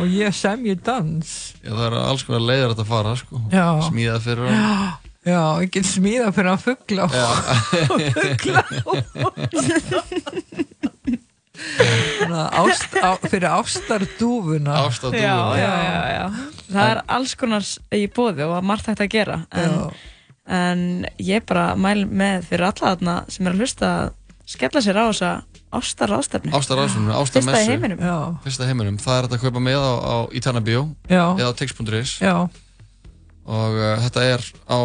og ég semji dans. Já, það eru alls konar leiðir að þetta fara, sko. Smíðað fyrir hann. Já, já, ég get smíða fyrir hann fuggla [laughs] og fuggla ást, á, fyrir ástardúfuna. Ástardúfuna. Já, já, já, já Það er alls konar í bóði og margt hægt að gera. En, en ég bara mæl með fyrir alla þarna sem er að hlusta að skella sér á þessa ástar ástefni Ástarráðsunu, Fyrsta í ástarmessu. Fyrsta heiminum, það er að kaupa með á, á Ítarnabíó Já. eða á tix.is og uh, þetta er á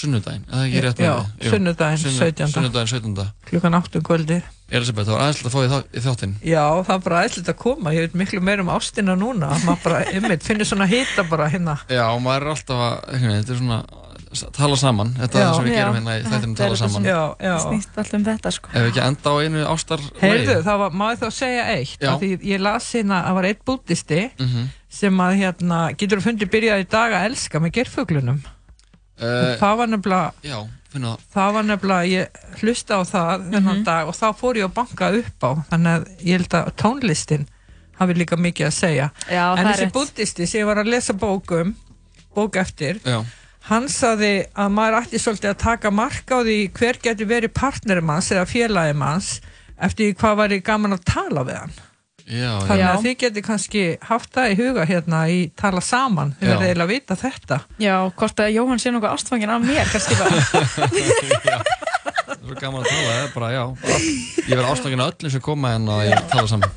sunnudaginn, eða ekki rétt Já, með því? Jú. sunnudaginn, Sunnu- 17.. Sunnudaginn 17. klukkan 8 um kvöldi Elisabeth, það var aðeinslega að fá í, þá, í þáttinn Já, það er bara ætlit að koma, ég veit miklu meir um ástina núna, maður bara, [laughs] einmitt, finnir svona hita bara hérna. Já, og maður er alltaf að, veginn, þetta er svona tala saman, þetta er Já. það sem við Já. gerum hérna í þættinum tala saman Já, já. snýst allt um þetta sko Ef við ekki enda á einu ástar Heyrðu, það var, maður þá segja eitt, Já. að því ég las hérna að það var eitt bútisti Mhm. sem að hérna, getur þú fundið byrjaði í dag að elska með gerfuglunum. Uh, það var nefnilega, Já, finna það það var nefnilega, ég hlusta á það þennan dag og þá fór ég að banka upp á, þannig að ég held að tónlistin hafi líka mikið að segja. Já, en þessi rétt. bútisti sem ég var að lesa bókum, bók eftir, Já, hann saði að maður ætti svolítið að taka mark á því hver getur verið partnerum hans eða félagum hans eftir hvað var gaman að tala við hann já, þannig Já. að þið getur kannski haft það í huga hérna í tala saman Já. verður eiginlega að vita þetta. Já, hvort að Jóhann sé nokkuð ástfangin af mér kannski bara. [laughs] Það er svo gaman að tala, það er bara, já. Bara, Ég verð ástangin að öllum sem koma en að ég tala saman.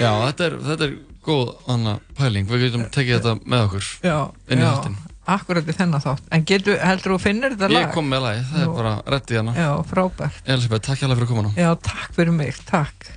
Já, þetta er, þetta er góð anna pæling, við getum tekið þetta með okkur já, inn í þáttinn akkurat í þennan þátt. En getur, heldur þú finnir þetta lag? Ég kom með lagi, það er Nú. bara rétt í hana já, frábært. Elisabeth, takk hjá fyrir að koma nú já, takk fyrir mig, takk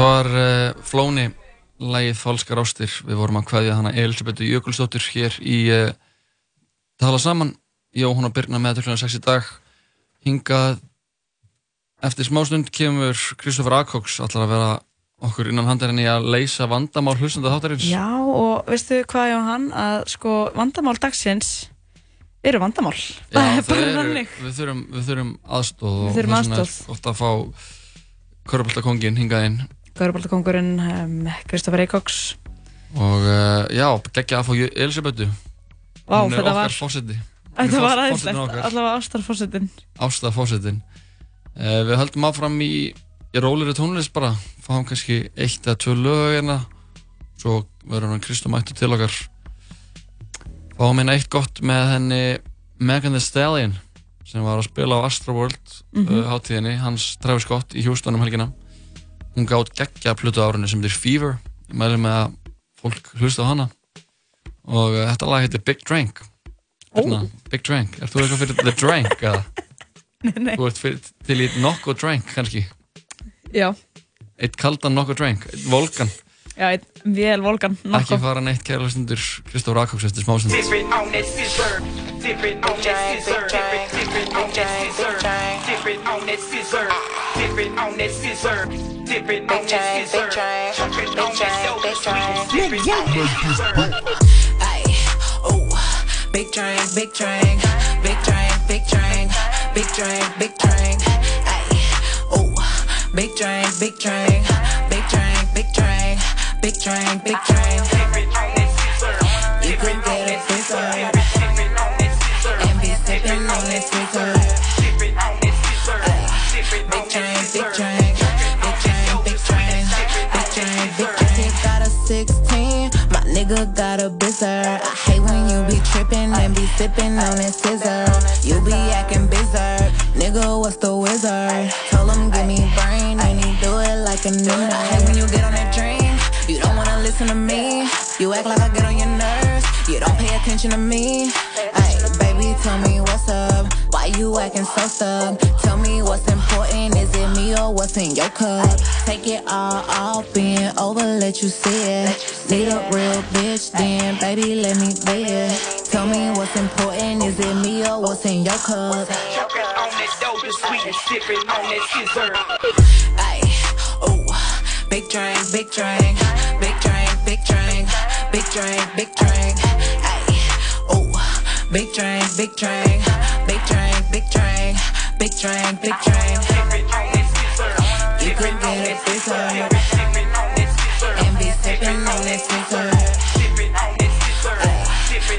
Þetta var uh, Flóni, lægið Falskar ástir. Við vorum að kveðja hana Elisabethu Jökulsdóttir hér í uh, Tala saman. Jó, hún að byrna með kl. 6 í dag. Hingað eftir smástund kemur Kristoffer Akóks allar að vera okkur innan handarinni að leysa vandamál hlustanda þáttarins. Já, og veistu hvað Jóhann, að sko vandamál dagsins eru vandamál. það er bara þannig. Við þurfum, við þurfum aðstóð Við og þurfum þess vegna er ofta að fá Körbáltakongin hingað inn Gaurubaltakongurinn, um, Kristoffer Eikoks. og uh, já, geggja að fá Elisabethu. Hún er okkar fórseti. Þetta var aðeinslegt, allavega ástarfósitin. Ásta fórsetin. Uh, við höldum áfram í, í rólir tónlist bara, fáum kannski eitt eða tvö lög hérna, svo verður hann Kristó mættu til okkar. Fáum hérna eitt gott með henni Megan Thee Stallion sem var að spila á Astroworld mm Mhm. uh, hátíðinni, hans Travis Scott í Houston um helgina. Hún gátt geggja plötu árinu sem heitir Fever, ég mæli með að fólk hlusta á hana. Og uh, þetta lag heitir Big Drink. Hérna, Big Drink, ert þú eitthvað fyrir The Drink eða? [laughs] Nei, nei. Þú ert fyrir, til í Nokko Drink kannski? Já, Eitt kaldan Nokko Drink, eitt Volkan já, einn vél volkan, Ekki fara neitt kæra stundur Kristóf Rakóks eftir smásund. Ooh, big drink, big drink, big drink, big drink, big drink, big drink. Ay, ooh, big drink, big drink, big drink, big drink, big drink, big drink. You can get a scissor and be sipping on this scissor. Ay, big drink, big drink, big drink, big drink, big drink, big. He got a 16, my nigga got a bizzer. I hate when you be tripping and be sipping on that scissor. You be acting bizarre, nigga, what's the wizard? Told him give me brain i need it like a new night. Hey, when you get on that listen to me. You act like I get on your nerves. You don't pay attention to me. Hey, baby, tell me what's up. Why you acting so stuck? Tell me what's important. Is it me or what's in your cup? Take it all off, bend over, let you see it. Need a real bitch, then baby, let me be it. Tell me what's important. Is it me or what's in your cup? Sweet and sipping on that scissor. Ooh, big drink, big drink, big big drink, big drink, big drink. Ay, ooh, big drink, big drink, big drink, big drink, big drink, big drink. You could get a big and be sipping on that scissor.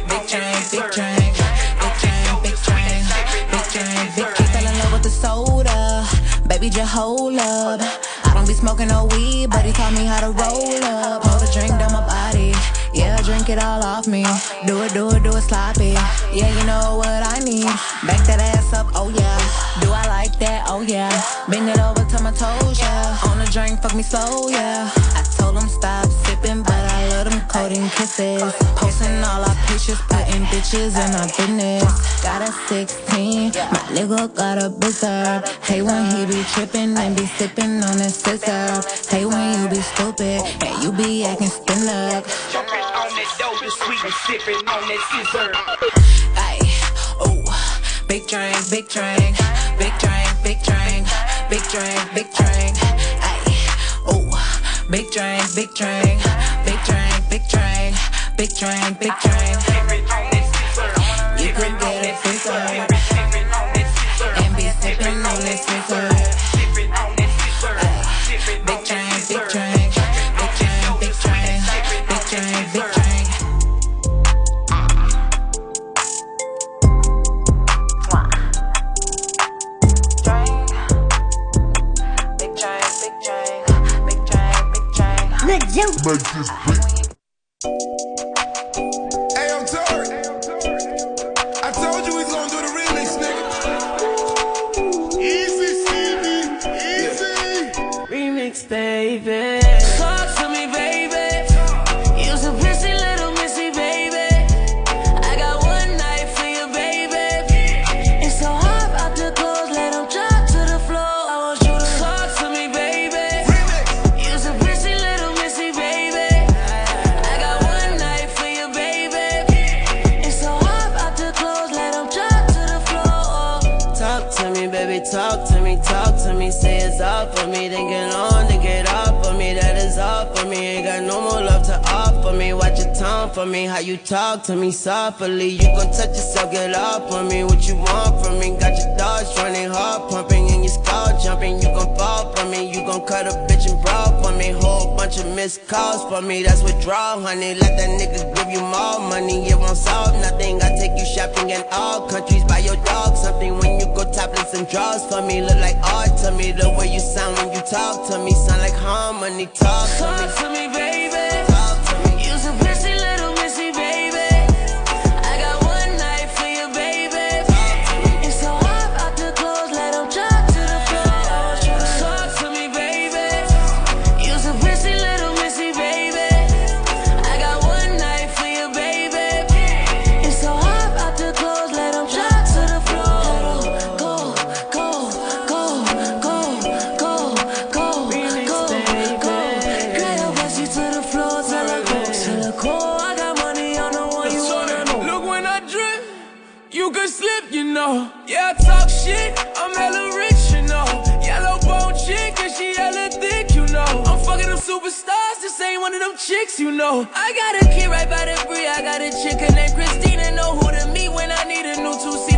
Big drink, big drink, big drink, big drink, big drink, big drink. In love with the soda, baby, just hold up. I don't be smoking no weed, but he taught me how to roll up. Pour the drink down my body, yeah, drink it all off me. Do it, do it, do it sloppy. Yeah, you know what I need. Back that ass up, oh yeah. Do I like that? Oh yeah. Bend it over to my toes, yeah. On the drink, fuck me slow, yeah. I told him stop sipping, but I love them coating kisses. Posting all our pictures, putting bitches in our business. Got a 16, my nigga got a bizarre. Hey when he be tripping and be sipping on his scissor. Hey when you be stupid and you be acting spin up. On that dope, the sweet and sipping on that scissor. Ay, ooh, big drink, big drink, big drink, big drink, big drink, big drink. Big drink, big drink, big drink, big drink, big drink, big drink. You could get a big drink and be sipping on this. Ay, Make this for me, how you talk to me softly. You gon' touch yourself, get off on me. What you want from me? Got your dogs running hard, pumping, and your skull jumping. You gon' fall for me. You gon' cut a bitch and brawl for me. Whole bunch of missed calls for me. That's withdrawal, honey. Let that nigga give you more money. It won't solve nothing. I take you shopping in all countries. Buy your dog something when you go topless and draws for me. Look like art to me. The way you sound when you talk to me. Sound like harmony. Talk to me. Talk to me, baby. Them chicks, you know. I got a kid right by the brie, I got a chick named Christina. Know who to meet when I need a new two-seater,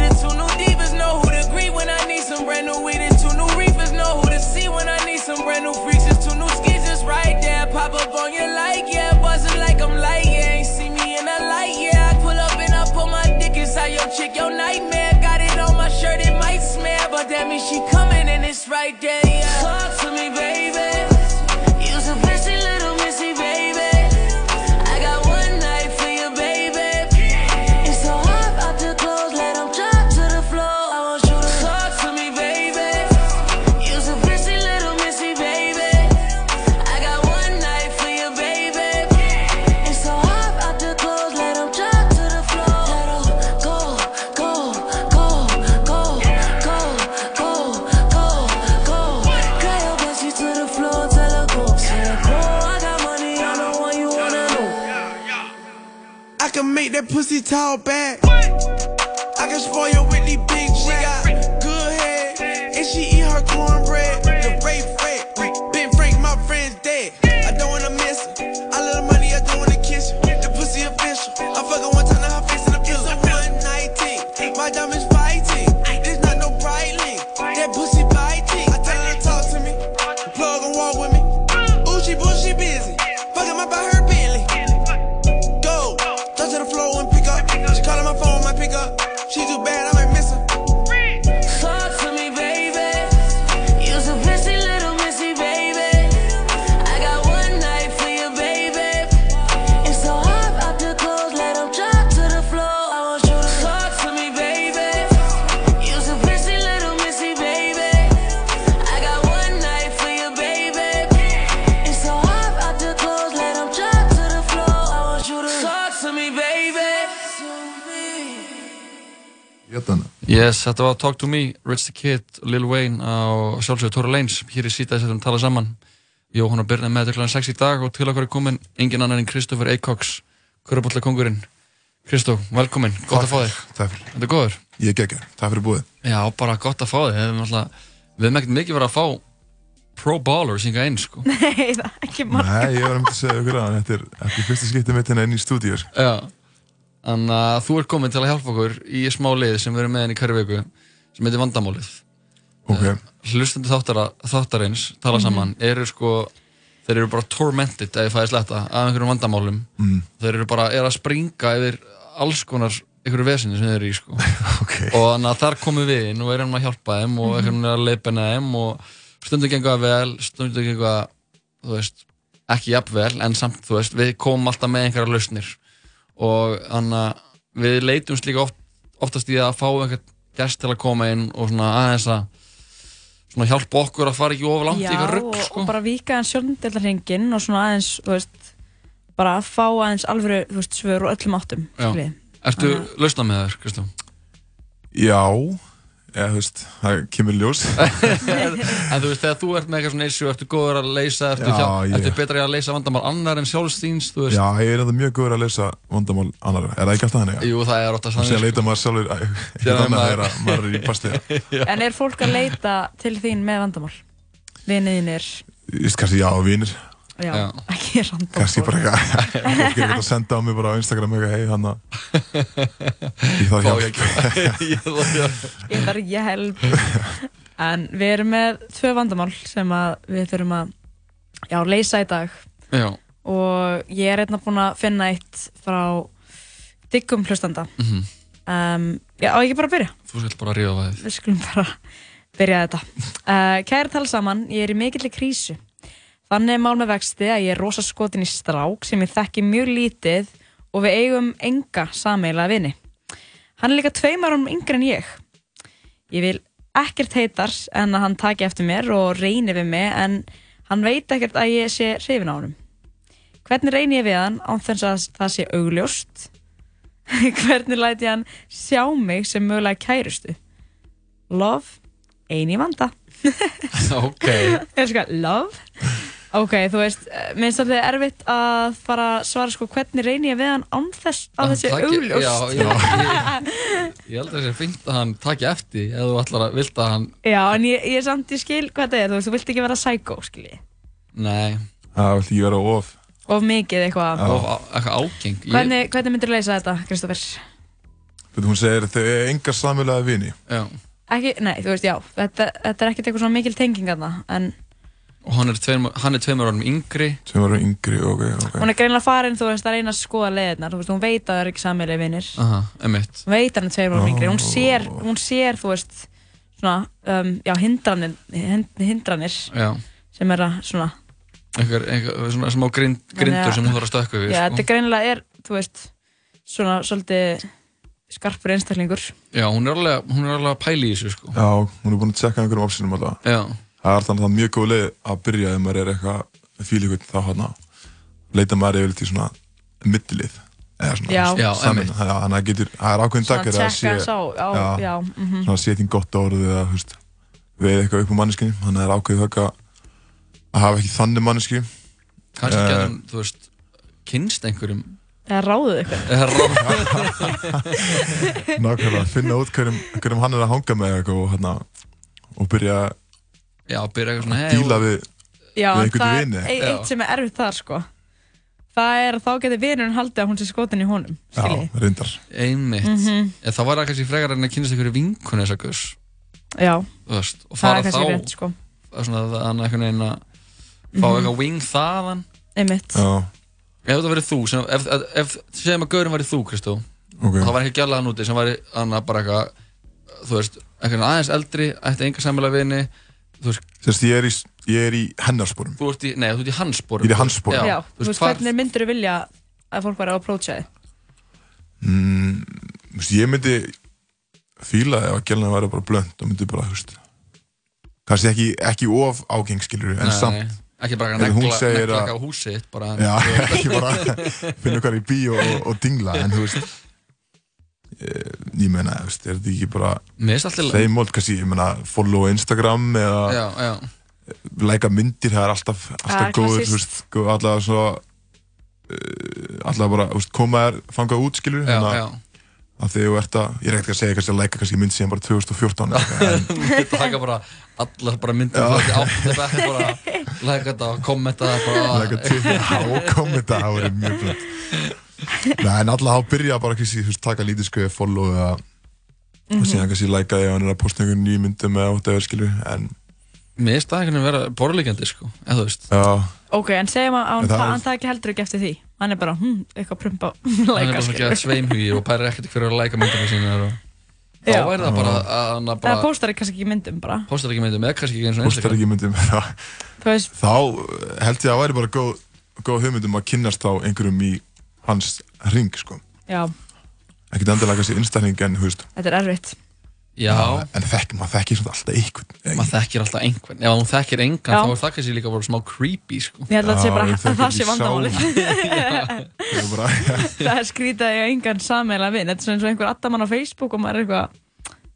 Yes, þetta var Talk to Me, Rich the Kid, Lil Wayne á sjálfsögur Tóra Lanes hér í síta þess að við tala saman. Jóhann og Birna með þetta kl. 6 í dag og til okkur er komin engin annar en Kristoffer Eikoks Körubolla kongurinn Kristó, velkomin, gott að fá þig. Takk fyrir. Þetta er góður? Ég geggar, takk fyrir búið. Já, bara gott að fá þig. Við hefum ekkert mikið verið að fá pro ballers hinga inn, sko. Nei, það er ekki marga. Nei, ég var um að segja ykkur að þetta er, þetta er fyrsta skiptið mitt hérna inn í stúdíu sko. Þannig að þú ert komin til að hjálpa okkur í smá lið sem við erum með henni í hverju viku sem heitir Vandamálið Ok Hlustendur þáttara, þáttarins tala Mhm. saman eru sko þeir eru bara tormented ef ég fæði sletta af einhverjum vandamálum Mm. þeir eru bara er að springa yfir alls konar einhverju vesinni sem þeir eru í sko [laughs] okay. og þannig að þar komum við inn og erum að hjálpa þeim og Mhm. einhvern veginn er að leipina þeim og stundum gengur það vel, stundum gengur það þú veist, ekki jafnvel en samt, þú veist, við komum alltaf með einhverja lausnir og þannig að við leitumst líka oft, oftast í að fá einhvern gest til að koma inn og svona aðeins að svona hjálpa okkur að fara ekki of langt í Já, eitthvað rugg og, sko. og bara vika aðeins sjóndeldarhingin og svona aðeins, þú veist, bara að fá aðeins alvöru, þú veist, svör og öllum áttum, Já. skiljið. Ertu Þannig lausnað með þér, Kristján? Já, eða þú veist, það kemur ljós [laughs] en þú veist, þegar þú ert með eitthvað svona issue, ertu góður að leysa, ertu, Já, hjá, ertu betra að leysa vandamál annar en veist? Já, ég er enda mjög góður að leysa vandamál annara Er það ekki alltaf þannig? Jú, það er oftast þannig Sér leita sko. maður sjálfur er þannig að maður- heyra að maður er í pastið [laughs] En er fólk að leita til þín með vandamál? Viniðinir, Ég veist kannski já, já, ekki random Kannski bara eitthvað Fólk er eitthvað að senda á mig bara á Instagram eitthvað Hei, hann Ég hjálp [laughs] Ég þarf hjálp Ég þarf ekki help. En við erum með tvö vandamál sem að við þurfum að, já, leysa í dag. Já. Og ég er einnig búin að finna eitt frá diggum hlustanda. Mhm. um, já, á ekki bara að byrja? Þú skalt bara ríða það Við skulum bara byrja þetta. Uh, kæri tala saman, ég er í mikilli krísu. Þannig er mál með vexti að ég er rosa skotin í strák sem ég þekki mjög lítið og við eigum enga sameiginlega vini. Hann er líka tveim árum yngri en ég. Ég vil ekkert heitar en að hann taki eftir mér og reyni við mig en hann veit ekkert að ég sé hrifin á honum. Hvernig reyni ég við hann án þess að það sé augljóst? [laughs] Hvernig læti hann sjá mig sem mögulega kærustu? Love, eini vanda. [laughs] [laughs] Ok. Love? Ok, þú veist, eh, mér finnst alltaf erfitt að fara að svara sko hvernig reyni ég við hann án þess að þessi augljóst. Já, já, ég, [laughs] ég held að það sé fint að hann taki eftir ef þú ætlar að vilt að hann Já, en ég, ég samt, ég skil hvað þetta er, þú veist, þú vilt ekki vera psycho, skilji. Nei Það vil ekki vera of Of mikið eitthvað. Of eitthvað ágeng Ég- Hvernig, hvernig myndir þú leysa þetta, Kristoffer? Veitu, Hún segir þau er engar samfélagi vini Já Ekki, nei, þú veist, já, þetta, þetta er ekkert eitthvað svona mikil tenging þarna, en Og hann er tveimur, hann er tveimur árum yngri. Yngri, ok, ok. Hún er greinilega farin, þú veist, að reyna að skoða leiðirnar, þú veist, hún veit að það er ekki sammeilið vinnir. Aha, emitt Hún veit að hann er tveir árum yngri, hún sér, hún sér, þú veist, svona, um, já, hindranir, hind- hindranir Já. sem er að, svona, Einhver, einhver svona smá grind, grindur að- sem hún þarf að stökka við já, sko. þetta greinilega er, þú veist, svona, svolítið skarpur einstaklingur. Já, hún er alveg, hún er alveg að pæla í þessu sko. Já, hún er búin að tjekka einhverjum opsinum alltaf. Já Það er þannig að það er mjög góð leið að byrja ef maður er eitthvað ykkur þá hann leita maður yfir til svona millilið eða svona samin þannig að það getur, það er ákveðin dagur að sé mhm. svona setjum gott orðið eða veist, veið eitthvað upp á manneskinni þannig að það er ákveðið högg að hafa ekki þannig manneski Kannski Eh, getur hún, þú veist, kynst einhverjum. Eða ráðuð ráðuð [laughs] Nákvæmlega, finna út hverjum, hverjum hann er að hanga með eitthvað og, hérna, og byrja Já, byrja eitthvað svona að hey, díla við, Já, við einhvern það vini. er e- eitt sem er erfitt þar, sko. Það er að þá getur vinurinn haldið að hún sé skotin í honum. Já, reyndar. Einmitt. Mhm. Eða Það var það kannski frekar en að kynast einhverju vinkun þessa gus. Já, Þú veist, og það fara er kannski þá rétt, sko. það er svona að hann einhvern veginn að fá Mhm. eitthvað wing þaðan. Einmitt. Já. Ef það verið þú, sem, ef, ef, ef segjum að gaurin væri þú, Kristó, Ok. og það var ekki gælaðan úti sem væri annað bara eitthvað, þú veist, eitthvað aðeins eldri, ætti enga samfélag vini, Sérst, ég er í, ég er í hennarsporum. þú ert í, nei, þú ert í hans sporum. Ég er í hans sporum. Já, þú veist, hvernig myndur þú vilja að fólk að approacha þig? Mm, þú veist, ég myndi fíla ef að gælna væri bara blönd og myndi bara, þú veist, kannski ekki, ekki of ágeng, skilur en Nei, samt. nei. Ekki bara eitthvað á húsið bara- Já, [laughs] ekki bara finna hvað í bíó og, og dingla, en þú veist, ég, ég meina, er þetta ekki bara þeim mál, kannski, ég meina, follow á Instagram eða já. læka myndir, það er alltaf, Það alltaf góður, klassískt. þú veist, góð- alltaf svo uh, alltaf bara, þú veist, koma þér fangað út, skilur Já, já. að því þú ert að, ég er ekkert að segja kannski að læka kannski mynd síðan bara 2014 eða eitthvað, en [laughs] Þetta taka bara allar bara myndir því átti bekk bara læka þetta og kommenta það bara Læka til og kommenta, það verið mjög blönd Nei, en alltaf þá byrja bara kannski, þú veist, taka lítið skoðið follow eða Mhm. og síðan kannski læka ef hann er að posta einhvern nýjum myndum eða whatever, skilur, en Mér finnst það einhvern veginn vera borðlegjandi sko, eða þú veist Já, Ok, en segjum að hann ta er- hann það ekki heldur ekki eftir því. Hann er bara, hm, eitthvað prumpa, [laughs] hann er læka, bara ekki að sveimhugi og pærir ekkert fyrir að læka myndina sína og þá Já. væri það bara að hann að Það bara postar kannski ekki myndum bara. postar ekki myndum eða kannski ekki eins og postar ekki myndum [laughs] já. Þú veist, þá eh, held ég að það væri bara góð, góð hugmyndum að kynnast á einhverjum í hans ring, sko já, ekkert endilega kannski instaring en, veist þetta er erfitt. Já. en þekk, maður þekkir svona alltaf einhvern maður þekkir alltaf einhvern ef hún þekkir engan Já. þá er það kannski líka bara smá creepy sko. Ég held að [laughs] það sé [laughs] bara að það ekki sé vandamálið. Það er bara, það er skrítið að ég á engan sameiginlega vinn. Þetta er svona eins og einhver addamann á Facebook og maður er eitthvað,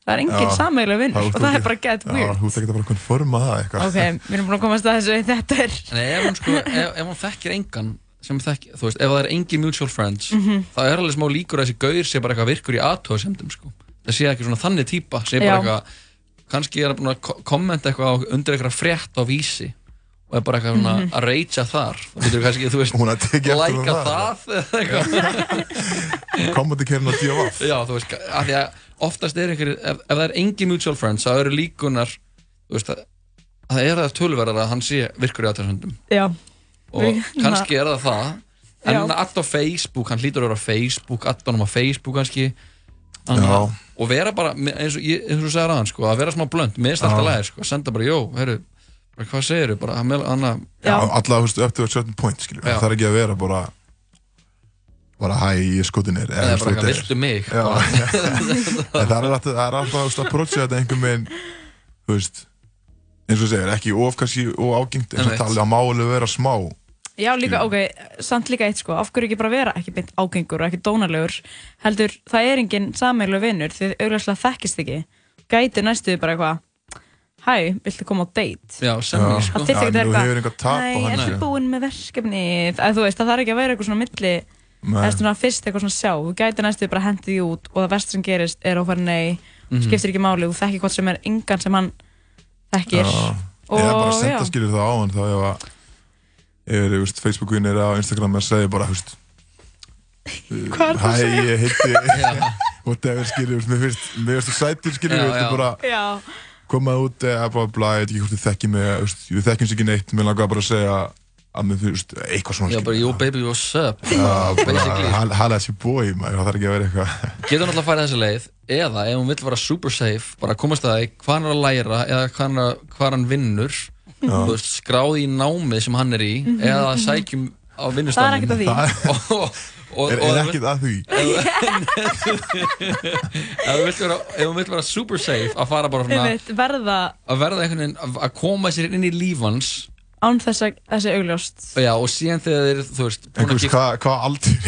það er engin Já. sameiginlega vinn og það er bara get Já, weird. þú þekkir það bara konforma það eitthvað Ok, við erum búin að komast að þessu, [laughs] þetta er... en ef hún, sko, ef, ef hún þekkir engan sem þekki, þú veist, ef það er engin mutual friends Mhm. þá er alveg smá líkur að þessi gaur sé bara eitthvað virkur í aðtóðasemdum sko. það sé ekki svona þannig eitthvað, kannski er hann búin að ko- kommenta eitthvað undir eitthvað frétt á vísi og er bara eitthvað svona Mhm. að reytja þar þá getur kannski, þú veist, læka það. það eða eitthvað [laughs] að djóa af Já, þú veist, af því að oftast er einhverjir, ef, ef það er engin mutual friends, þá eru líkunar, þú veist, að, að það er það tölverðar að hann sé virkur í aðtæðsöndum. Og Við- kannski er það það, en hann er add á Facebook, hann hlýtur að vera á Facebook, add honum á Facebook kannski. Hann, Já. Og vera bara, eins og, ég- eins og þú segir aðan, sko, að vera smá blönd, er alltaf lægir, sko, að senda bara, jó, herru, bara, hvað segir þú, bara, hann, hann að, Já, allavega, þú veist, up to a certain point, skiljum Já. það er ekki að vera bara bara hæ, ég skotin er Eða bara eitthvað, viltu mig? [laughs] Það er alltaf, það er alltaf, þú veist, að approacha þetta einhvern veginn, þú veist eins og segir, ekki of kannski of ágengt, eins og talið að máli vera smá. Já, líka, ok, samt líka eitt sko, af hverju ekki bara vera ekki beint ágengur og ekki dónalegur, heldur, það er engin sameilu vinnur því auðvitað þekkist ekki, gæti næstuði bara eitthvað, hæ, viltu koma á date? Já, semmi, sko. Það þyrfti ekki þú hefur eitthvað, engan tap á nei, hann, ertu búinn með verkefni, að þú veist, það þarf ekki að vera eitthvað svona milli, eða svona fyrst eitthvað svona sjá, þú gæti næstuði bara hendið því út og það verst sem gerist er að fara nei, Mhm. skiptir ekki máli, þú þekkir hvort sem er engan sem hann þekkir, Já. og eða bara já, senda skilur það á hann þá veist, Facebook-vinir á Instagram að segja bara, [laughs] að hæ, ég heiti [laughs] [laughs] whatever, skilur, mér finnst þú sætur, skilur, Já, já. bara já, koma út eða bara bla, ég veit ekki hvort þið þekki mig við þekkjum sér ekki neitt, mér langar bara að segja að mér finnst eitthvað svona Já, bara, yo baby, what's up? Já, Basically. bara hala þessi bói maður, það þarf ekki að vera eitthvað getur náttúrulega að fara þessa leið eða ef hún vill vera super safe bara komast að því hvað hann er að læra eða hvað hann, er- hvað hann vinnur veist, skráði í námið sem hann er í Mhm, eða sækjum á Það er ekkert að því. [laughs] og, og, Er- er ekkert að því? [laughs] ef þú vilt vera, ef hún vill vera super safe að fara bara svona einmitt, verða að verða einhvern veginn að- að koma sér inn í lífans án þess að þessi augljóst já, og síðan þegar þeir, þú veist að einhvers, gifta- hvað hva aldur er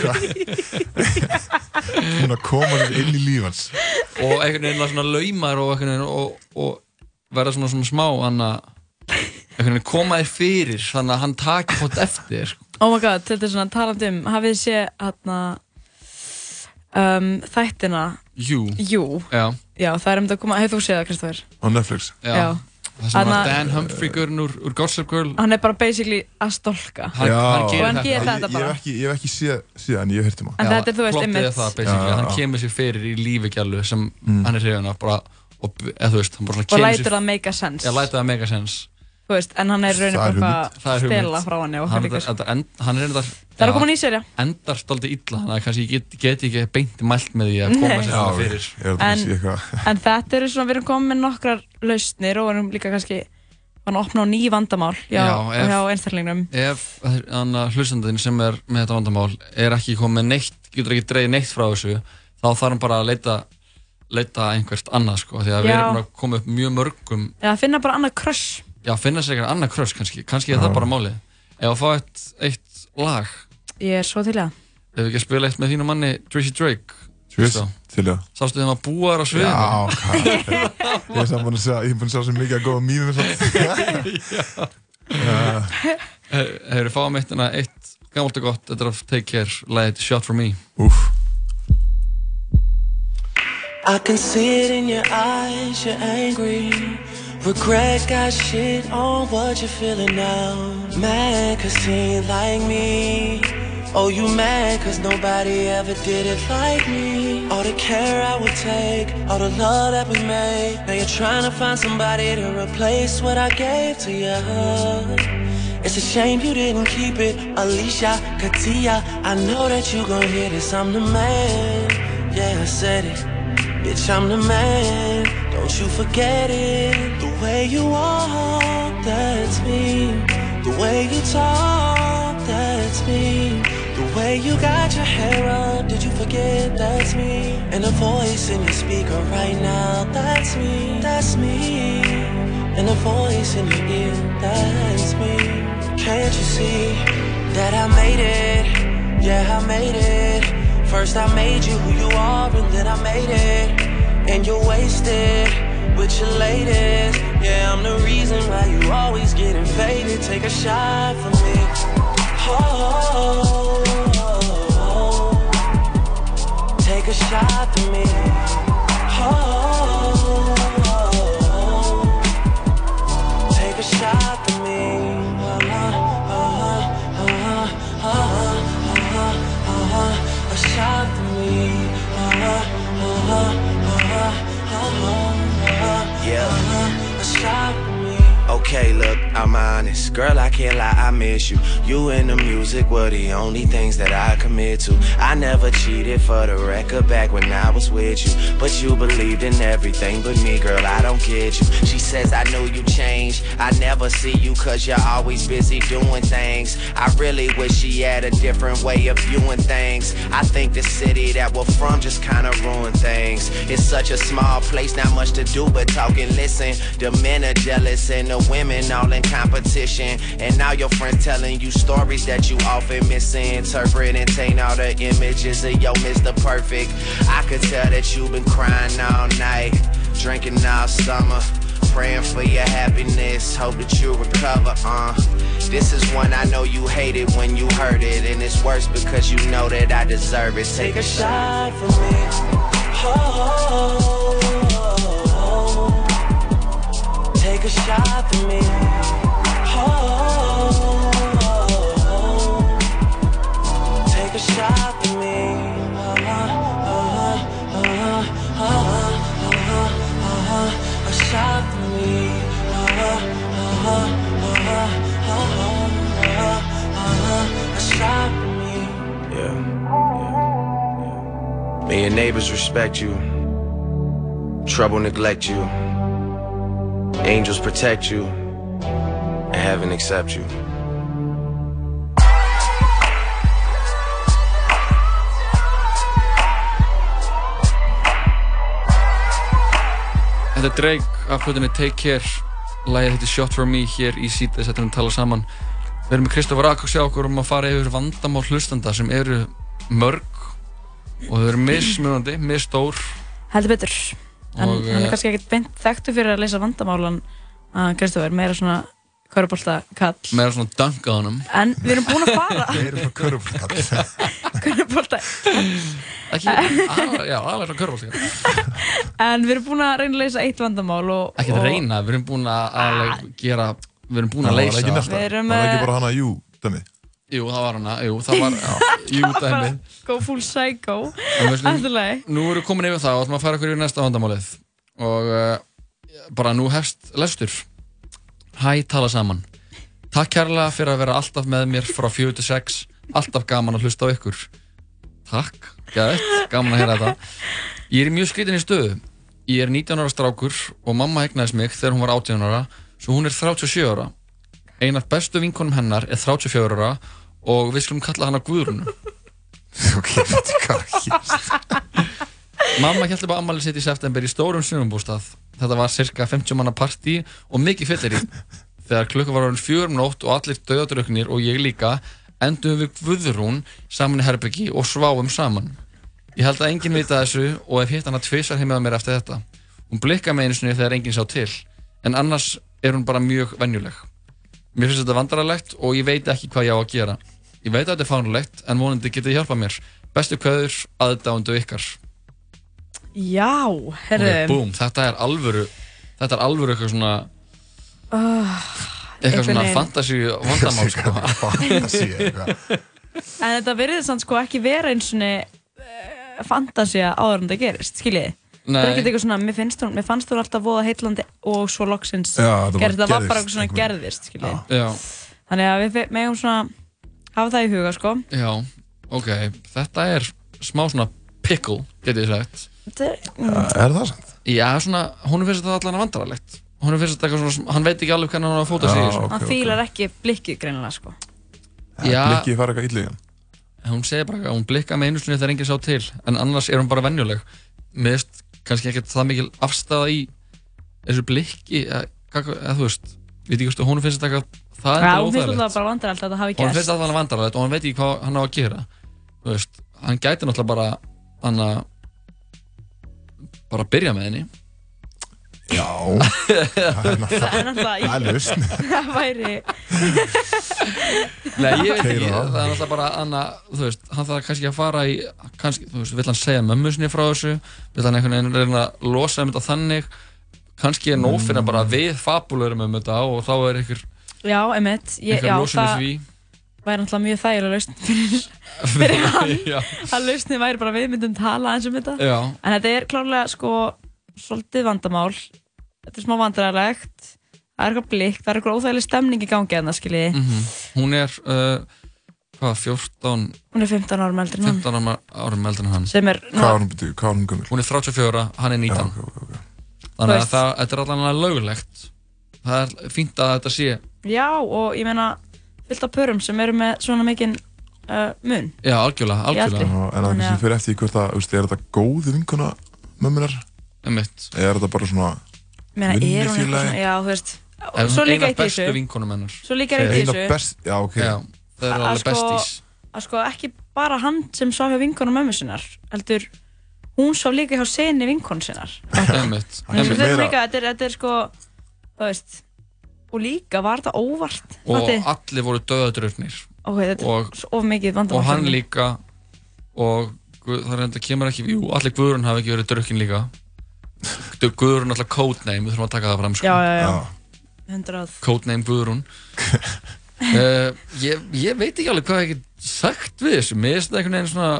það hún að koma þér inn í lífans og einhvern veginn að svona laumar og einhvern veginn og, og verða svona, svona smá hann að einhvern veginn koma þér fyrir þannig að hann taki fótt eftir Oh my god, þetta er svona talandi um, hafið þið séð hérna um, þættina Jú. Jú. Já. Já, það er um þetta að koma, hefur þú séð það, Kristoffer? Á Netflix Já. Já. Það sem var Dan Humphrey gurinn úr, úr Gossip Girl. Hann er bara basically að stolka. Hann- hann gerir og hann þetta. gerir Ég, þetta ég bara. hef ekki, ég hef ekki séð, séð en ég hef heyrt um hann En þetta er, þú veist, það Já, hann kemur sér fyrir í lífi gælu sem hann er hrifin af bara, og, Og lætur það make a sense. Þú veist, en hann er raunin bara eitthvað að stela frá Hann eitthvað er- líka. Hann er reyndar Það er að koma ný serja. Endar stoltið illa, þannig að kannski ég get, get ekki beint mælt með því að koma sér það fyrir að eitthvað [laughs] En þetta eru svona, við erum komið með nokkrar lausnir og við erum líka kannski að opna á ný vandamál hjá, Já, ef- hjá einstaklingnum. ef hlustandinn sem er með þetta vandamál er ekki komið neitt, getur ekki dreigð neitt frá þessu, þá þarf hann bara að leita leita einhvert annað sko, því að við Já. erum búin að koma upp mjög mörgum Já, finna bara annað crush. Já, finna sér eitthvað annað kröss kannski, kannski er það bara málið. Ef að fá eitt, eitt lag. Ég er svo til í það. ef við ekki að spila eitt með þínu manni Tracy Drake Tracy, til það. Sástu þeim að búa þar á sviðinu? Já, hvað? [laughs] Ég er samt búin að sjá, ég er búin að sjá svo mikið að góða mýmum Hefur fáum eitt, enna, eitt gammalt og gott, þetta er að take care lagið Shot For Me. Úf I can see it in your eyes, you're angry. Regret got shit on what you're feeling now. Mad cause he ain't like me. Oh, you mad cause nobody ever did it like me. All the care I would take, all the love that we made. Now you're trying to find somebody to replace what I gave to you. It's a shame you didn't keep it. Alicia, Katia, I know that you gon' hear this. I'm the man. Yeah, I said it. Bitch, I'm the man. Don't you forget it. The way you walk, that's me. The way you talk, that's me. The way you got your hair up, did you forget that's me? And the voice in your speaker right now, that's me. That's me. And the voice in your ear, that's me. Can't you see that I made it? Yeah, I made it. First I made you who you are, and then I made it. And you're wasted with your latest. Yeah, I'm the reason why you always get invaded. Take a shot for me. Oh, take a shot for me. Oh, Uh-huh. together. Okay, look, I'm honest. Girl, I can't lie, I miss you. You and the music were the only things that I commit to. I never cheated for the record back when I was with you. But you believed in everything but me, girl, I don't get you. She says, I know you changed. I never see you cause you're always busy doing things. I really wish she had a different way of viewing things. I think the city that we're from just kinda ruined things. It's such a small place, not much to do but talk and listen. The men are jealous and the women all in competition. And now your friends telling you stories that you often misinterpret and taint all the images of yo Mr. Perfect. I could tell that you've been crying all night, drinking all summer. Praying for your happiness, hope that you recover, uh This is one I know you hated when you heard it And it's worse because you know that I deserve it Take a shot for me. Oh, take a shot for me. Oh, take a shot for me. A shot for me. A shot for me. Yeah. May your neighbors respect you. Trouble neglect you. Angels protect you. And heaven accept you. Þetta er Drake af hlutinni Take Care Lægið þetta Shot For Me hér í Þetta er að tala saman Við erum með Kristoffer Akok sjá okkur um að fara yfir vandamál hlustanda sem eru mörg og þau eru mismunandi, misstór Heldur betur. En Og, hann er eh, kannski ekkert beint þekktu fyrir að leysa vandamálan að Kristoffer, meira svona körubólta kall. Meira svona dunk á honum. En við erum búin að fara. [laughs] Þeir eru svona körubólta Körubólta [laughs] Ekki, aðalega- já, aðalega svona körubólta [laughs] En við erum búin að reyna að leysa eitt vandamál og, Ekki og reyna, við erum búin að alveg gera Við erum búin að leysa. Við erum, Það var eh, ekki bara hana jú dæmi Jú, það var hana, jú, það var Jú, dæmi Go full psycho. En við slum- Allt í lagi. Nú erum við komin yfir það og ætlum að fara okkur í næsta vandamálið. Og uh, bara nú hefst lestur. Hæ, tala saman. Takk kærlega fyrir að vera alltaf með mér frá 4 til 6 alltaf gaman að hlusta á ykkur. Takk, gæðið, gaman að heyra þetta. Ég er í mjög skritin í stöðu. Ég er 19 ára strákur og mamma egnaðist mig þegar hún var 18 ára svo hún er 37 ára. Ein af bestu vinkonum hennar er 34 ára og við skulum kalla hana Guðrunu [laughs] Ok, veitu hvað Mamma held upp á ammali sitt í september í stórum sunumbústað. Þetta var cirka 50 manna partí og mikið fyllir í. Þegar klukka var orðin fjögur um nótt og allir döðadröknir og ég líka, endum við Guðrún saman í herbyggi og sváum saman. Ég held að enginn vita þessu og hef hitt hana tvisar heimið á mér eftir þetta. Hún blikka með einu sinni þegar enginn sá til, en annars er hún bara mjög venjuleg. Mér finnst þetta vandrarlegt og ég veit ekki hvað ég á að gera. Ég veit að þetta er fánulegt, en vonandi getið hjálpað mér. Bestu kveður, aðdándu ykkar. Já, herru Ok, búm, þetta er alvöru þetta er alvöru eitthvað svona uh, eitthvað svona fantasy vandamál sko. Fantasy eitthvað En þetta verður sann sko ekki vera eins og uh, fantasía áður en það gerist, skiljið Það er Nei. ekkert eitthvað svona, mér, finnst hún, mér fannst hún alltaf voða heitlandi og svo loksins gerðist, það var bara eitthvað svona gerðist, skiljið Já, Þannig að við megum svona hafa það í huga, sko. Já, ok. Þetta er smá svona pickle getið þið sagt. Þetta er, mm, Er það sant? Já, svona, hún finnst þetta allan vandrarlegt hún finnst þetta eitthvað svona, hann veit ekki alveg hvernig hann á að fóta sig í þessu. hann fílar ekki blikkið greinilega, sko. Já. Blikkið fara eitthvað illa í hann. Hún segir bara að hún blikka með einu sinni þegar enginn sá til en annars er hún bara venjuleg. Mér finnst kannski ekkert það mikil afstæða í þessu blikki eða, hvað- eða þú veist, veit ekki hvort hún finnst þetta eitthvað það er Já, bara hún finnst óþægilegt. alltaf bara vandrar alltaf að það hafi og hann finnst alltaf hann vandrarlegt og hann veit ekki hvað hann á að gera. Þú veist, hann gæti náttúrulega bara hann að bara byrja með henni. Já. Það er náttúrulega Það er lausn. [laughs] Það væri Nei, ég veit ekki, það. Er alltaf bara Anna, þú veist, hann þarf kannski að fara í kannski, þú veist, vill hann segja mömmu sinni frá þessu? Vill hann einhvern veginn reyna að losa um þetta þannig? Kannski er fyrir hann bara við fabulurum um þetta og þá er einhver, Já, emitt, ég, já, það væri náttúrulega mjög þægilega lausn fyrir, [laughs] fyrir hann. Já. að lausni væri bara við myndum tala eins um þetta. Já. en þetta er klárlega sko svolítið vandamál. Þetta er smá vandræðilegt það er eitthvað blikk, það er eitthvað óþægileg stemning í gangi en það skiljiði Mhm. hún er uh, hvað, 14 hún er 15 árum eldri en hann. 15 árum, árum eldur en hann. Sem er- Hvað hún byrju, hvað hún gömul? hún er 34, hann er 19 Já, ok, ok, þannig að það, þetta er allavega lögulegt það er fínt að þetta sé. Já og ég meina fullt af pörum sem eru með svona mikinn uh, mun. Já, algjörlega, Í algjörlega. En það Þannig kannski að- fyrir eftir því hvort það, veist, er þetta góði vinkuna mömmunar? Einmitt. Eða er þetta bara svona er svona, já þú veist svo líka eina eitt í bestu þessu. vinkonum hennar. Svo líka eitt í Eina þessu. best, já ok. Já, það eru að alveg sko, bestís að sko ekki bara hann sem svaf hjá vinkonum mömmu sinnar heldur hún svaf líka hjá seni vinkonu sinnar. Að er er, þetta er sko þú veist og líka var þetta óvart og Matti? allir voru döðadröfnir ok, þetta er og, svo of mikið vandamál og hann líka og það er enda kemur ekki jú, allir Guðrún hafi ekki verið drukkin líka. Gu- Guðrún er alltaf codename við þurfum að taka það fram sko. já, já, já, hundrað. Codename Guðrún uh, [laughs] ég, ég veit ekki alveg hvað ég get sagt við þessu. Mér finnst þetta einhvern veginn svona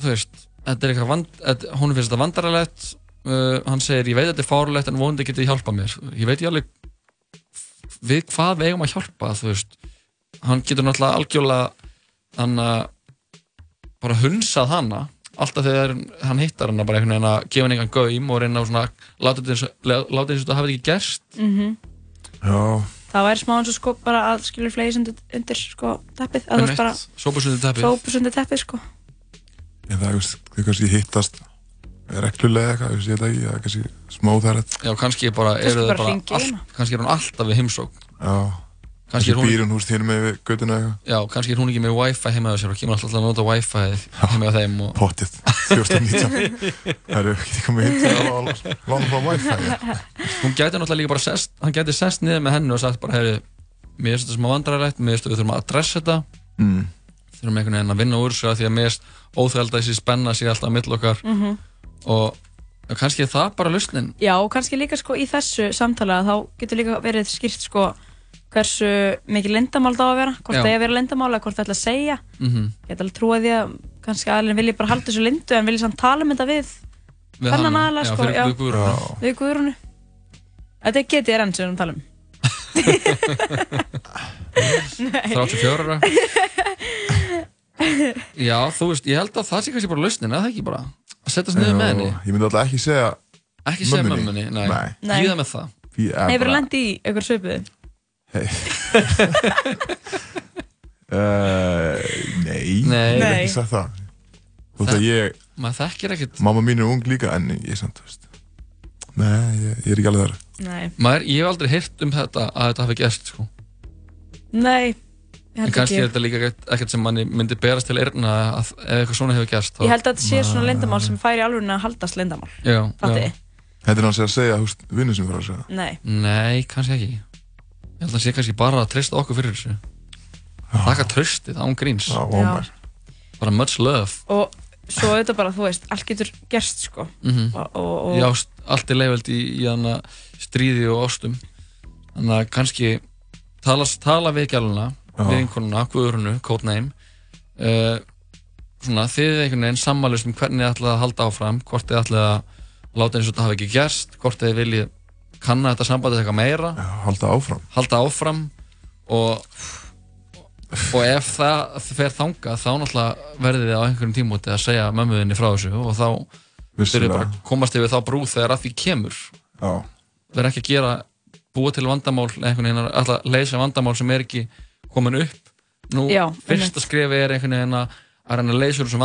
þú veist, þetta er eitthvað vand, þetta, hún finnst þetta vandaralegt uh, hann segir ég veit að þetta er fárlegt en vonandi getið hjálpað mér. Ég veit ekki alveg við hvað við eigum að hjálpa þú veist. Hann getur náttúrulega algjörlega hann að bara hunsað hana alltaf þegar hann hittar hana bara einhvern veginn að gefa henni engan gaum og reyna að svona láta þetta eins og láta eins og þetta hafi ekki gerst. Mm Já. Það væri smá eins og sko bara að skilur flegis undir, undir sko teppið. Að þú veist bara sópusundi teppið. sópus undir teppið sko. En það, þau kannski hittast reglulega eitthvað, ég sé þetta ekki, það er kannski smá þærrið Já, kannski bara eru þau bara all, kannski er hún alltaf við heimsókn. Já, Kannski kannski er hún- býr hún húst hérna með göttuna eitthvað. Já, kannski er hún ekki með wifi heima á sér og kemur alltaf að nota wifi heima á þeim og... Pottið, 1419 Það eru ekki komið hinn til að lána frá wifi. Hún gæti náttúrulega líka bara sest hann gæti sest niður með henni og sagt bara, heyri mér finnst þetta mér finnst að við þurfum að adressa þetta. Mm. þurfum einhvern veginn að vinna úr þessu af því að mér að þessi spenna sig alltaf á milli okkar. Mhm. og og kannski er það bara lausnin? Já, og kannski líka sko í þessu samtala þá getur líka verið skýrt sko hversu mikið lindamál það á að vera hvort Já. það er að vera lindamál eða hvort það ætla að segja. Mhm. ég ætla alveg að trúa því að kannski aðlinn vilji bara halda þessu lindu en vilji samt tala um þetta við hana. aðla sko já, við Guðrúnu. Þetta er GTRN sem við tala um. [laughs] 34 ára [laughs] [laughs] Já, þú veist, ég held að það sé kannski bara lausnin, eða það ekki bara að setjast niður með henni Ég myndi alltaf ekki segja Ekki segja mömmunni, nei. Nei. Líða með það Hefur bara- lendi í einhver svipuðu Hey. uh, [laughs] nei, Nei. ég hef Nei. ekki sagt það Þótt að ég Maður þekkir ekkert Mamma mín er ung líka en ég er samt þú veist. Nei, ég, ég er ekki alveg þar Nei, Maður, ég hef aldrei heyrt um þetta að þetta hafi gerst sko. Nei, En kannski er þetta líka ekkert- sem manni myndi berast til erna að ef eitthvað svona hefur gerst Ég held að þetta sé svona lindamál sem færi alveg að haldast lindamál Já. Þetta er hans að segja, veist, vinnu sem fyrir að segja. Nei. Nei, kannski ekki. Ég held að sé kannski bara að treysta okkur fyrir þessu. Þakka tröstið, án gríns. Já. Já. Bara much love. Og svo auðvitað bara, þú veist, allt getur gerst sko. Mm og, og, og Já, allt er leifeld í, í hana stríði og ástum. Þannig að kannski tala, tala við gæluna Einhvernuna, Guðrunu, Codename uh, svona þið einhvern veginn sammælust um hvernig þið ætlaði að halda áfram hvort þið ætlaði að láta eins og þetta hafi ekki gerst hvort þið viljið kanna þetta sambandið eitthvað meira. Halda áfram. Halda áfram og og ef það fer þangað þá náttúrulega verðið þið á einhverjum tímúti að segja mömmuðinni frá þessu og þá þurfið bara að komast yfir þá brú þegar að því kemur. Já. verð ekki að gera búa til vandamál einhvern veginn að leysa vandamál sem er ekki komin upp. Nú Já, fyrsta einmitt. skrefi er einhvern veginn að að reyna að leysa úr þessum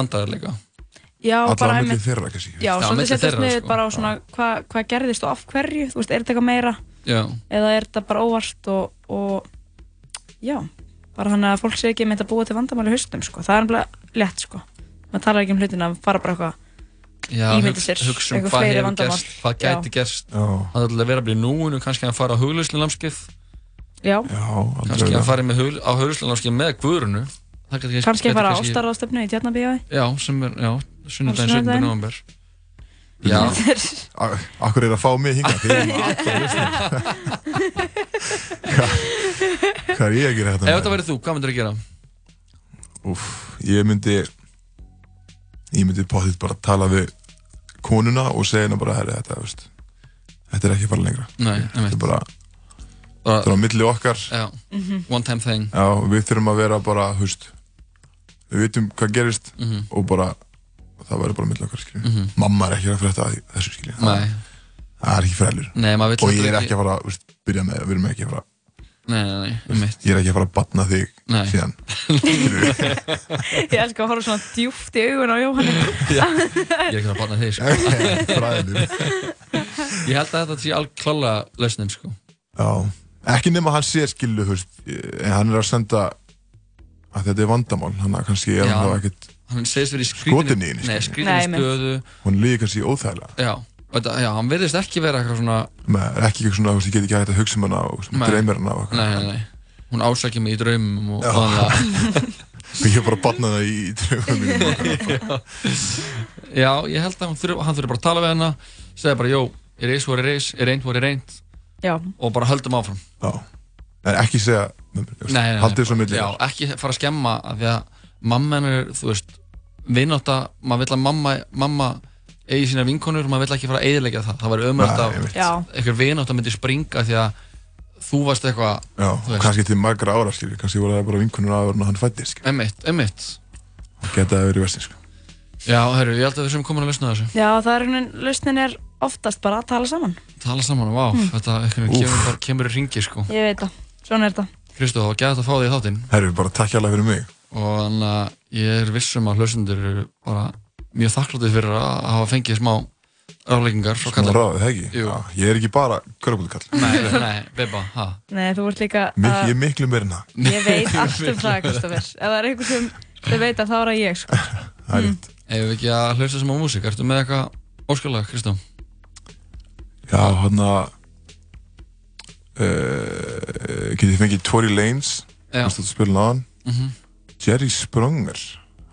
bara á milli einmitt- þeirra, kannski. Já, Já, svolítið setjast niður sko. bara á svona hvað hva gerðist og af hverju, þú veist, er þetta eitthvað meira? Já. eða er þetta bara óvart og, og já, bara hann að fólk sé ekki meint að búa til vandamál í haustum, sko, það er alveg létt, sko, maður talar ekki um hlutina að fara bara eitthvað hugsa- sér hugsa um eitthvað hvað fleiri hefur vandamál. gerst, hvað gæti gerst. Það er að vera að bli núinu kannski að fara á huglauslinnámskeið Já, Já, kannski að fara með hugl, á huglauslinnámskeið með Guðrunu Það gæti kannski gæti fara ástaráðstöfnu í tjarnabíói Já, sem er, já, sunnudaginn, sunnudaginn. 7. november Já, [laughs] Akkur er að fá mig hinga Þeir eru með alltaf. [laughs] Hvað er ég að gera ef þetta? þetta verið þú, hvað myndir að gera? Úf, ég myndi ég myndi potið bara tala við konuna og segja hennar bara herri, þetta, veist, þetta er ekki bara lengra Nei, þetta er bara Þetta er á milli okkar Já, one time thing Já, við þurfum að vera bara, húst við vitum hvað gerist Mhm. og bara það verður bara milli okkar, skiljum Mhm. mamma er ekki að frétta af þessu, skiljum Nei. það er ekki frælur Nei, maður vill og ég er ekki- ekki að fara að byrja með, við erum ekki að fara Nei, nei, nei, um mitt ég er ekki að fara að batna þig Nei. síðan [laughs] Ég elska að horfa svona djúft í augun á Jóhanni Já, ég er ekki að banna þig sko. Fræðilegur. Ég held að þetta sé alveg klálega lausnin sko. Já, ekki nema hann sé skilu, en hann er að senda að þetta er vandamál, hann er kannski er hann ekkert Hann segist verið í skotin í henni, Hún líði kannski óþægilega. Já, þetta, já, hann verðist ekki vera eitthvað svona Með, ekki eitthvað svona, þú veist, ég get ekki hægt að hugsa um hana og dreymir hana og eitthvað. Nei, nei, nei. Hún ásækja mig í draumum og þannig að [laughs] ég er bara að batna það í eitthvað. [laughs] Já, ég held að hann þurfi, bara að tala við hana segja bara, jó, er eis, hvor er eis, er hvor er reynd Já, og bara höldum áfram. Já, en ekki segja, haldið svo. Já, ekki fara að skemma af því að mamma er, þú veist vinátta, maður vill að mamma, mamma eigi sína vinkonur og maður vill ekki fara að eyðilegja það. Það var ömurlegt Nei, að einhver vinátta myndi springa því að þú varst eitthvað Já, þú veist. kannski til margra ára, skilur, kannski voru það bara vinkunur aður en hann skilur. Einmitt, einmitt. Og geta það verið vestin, sko. Já, herru, ég held að við sem komin að lausna þessu. Já það er lausnin er oftast bara að tala saman Tala saman, vá, Hmm. þetta einhvern kemur, bara, kemur í ringi sko Ég veit það, svona er þetta Kristó, þá gæði þetta að fá því í þáttinn Herru, bara takk hjá fyrir mig. og þannig að ég er vissum að hlustendur eru bara mjög þakklátið fyrir að hafa fengið smá Svona kallum. ráðið, það ekki? Jú. Já, ég er ekki bara körpúlkall. Nei, nei, beba, ha. Nei, þú ert líka Mik að- ég er miklu meira en það. Ég veit allt um það, Kristoffer Ef það er einhver sem þau veit að þá er það ég sko. [laughs] Það er rétt. Ef við ekki að hlusta sem á músík, ertu með eitthvað óskalag, Kristó? Já, hann að uh, getið fengið Tory Lanez? Hann? Mhm. Jerry Sprunger.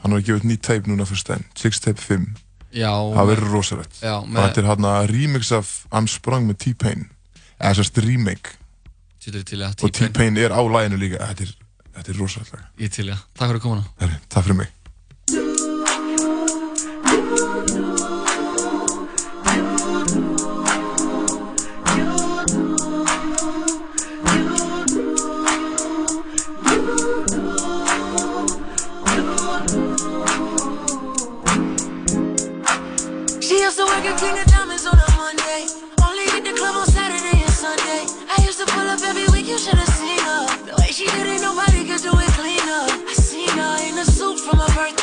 Hann var að gefa út nýtt tape núna fyrst enn. Six Tape 5 Já, það verður rosalegt. þetta er hann að remix af I'm Sprung með T-Pain. Eða sérst remake. Og T-Pain. Er á læginu líka. Þetta er, er rosalegt. Takk fyrir komuna. Takk fyrir mig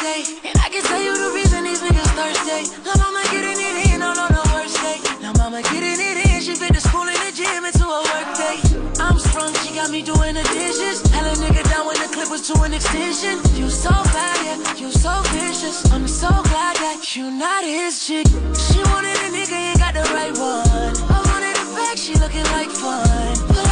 birthday. And I can tell you the reason these niggas thirsty. La mama getting it in on, on the worst day. La mama getting it in, she fit the school and the gym into a work day. I'm sprung, she got me doing the dishes. Hella nigga down when the clip was to an extension. You so bad, yeah, you so vicious. I'm so glad that you not his chick. She wanted a nigga, ain't got the right one. I wanted a back, she looking like fun. Pull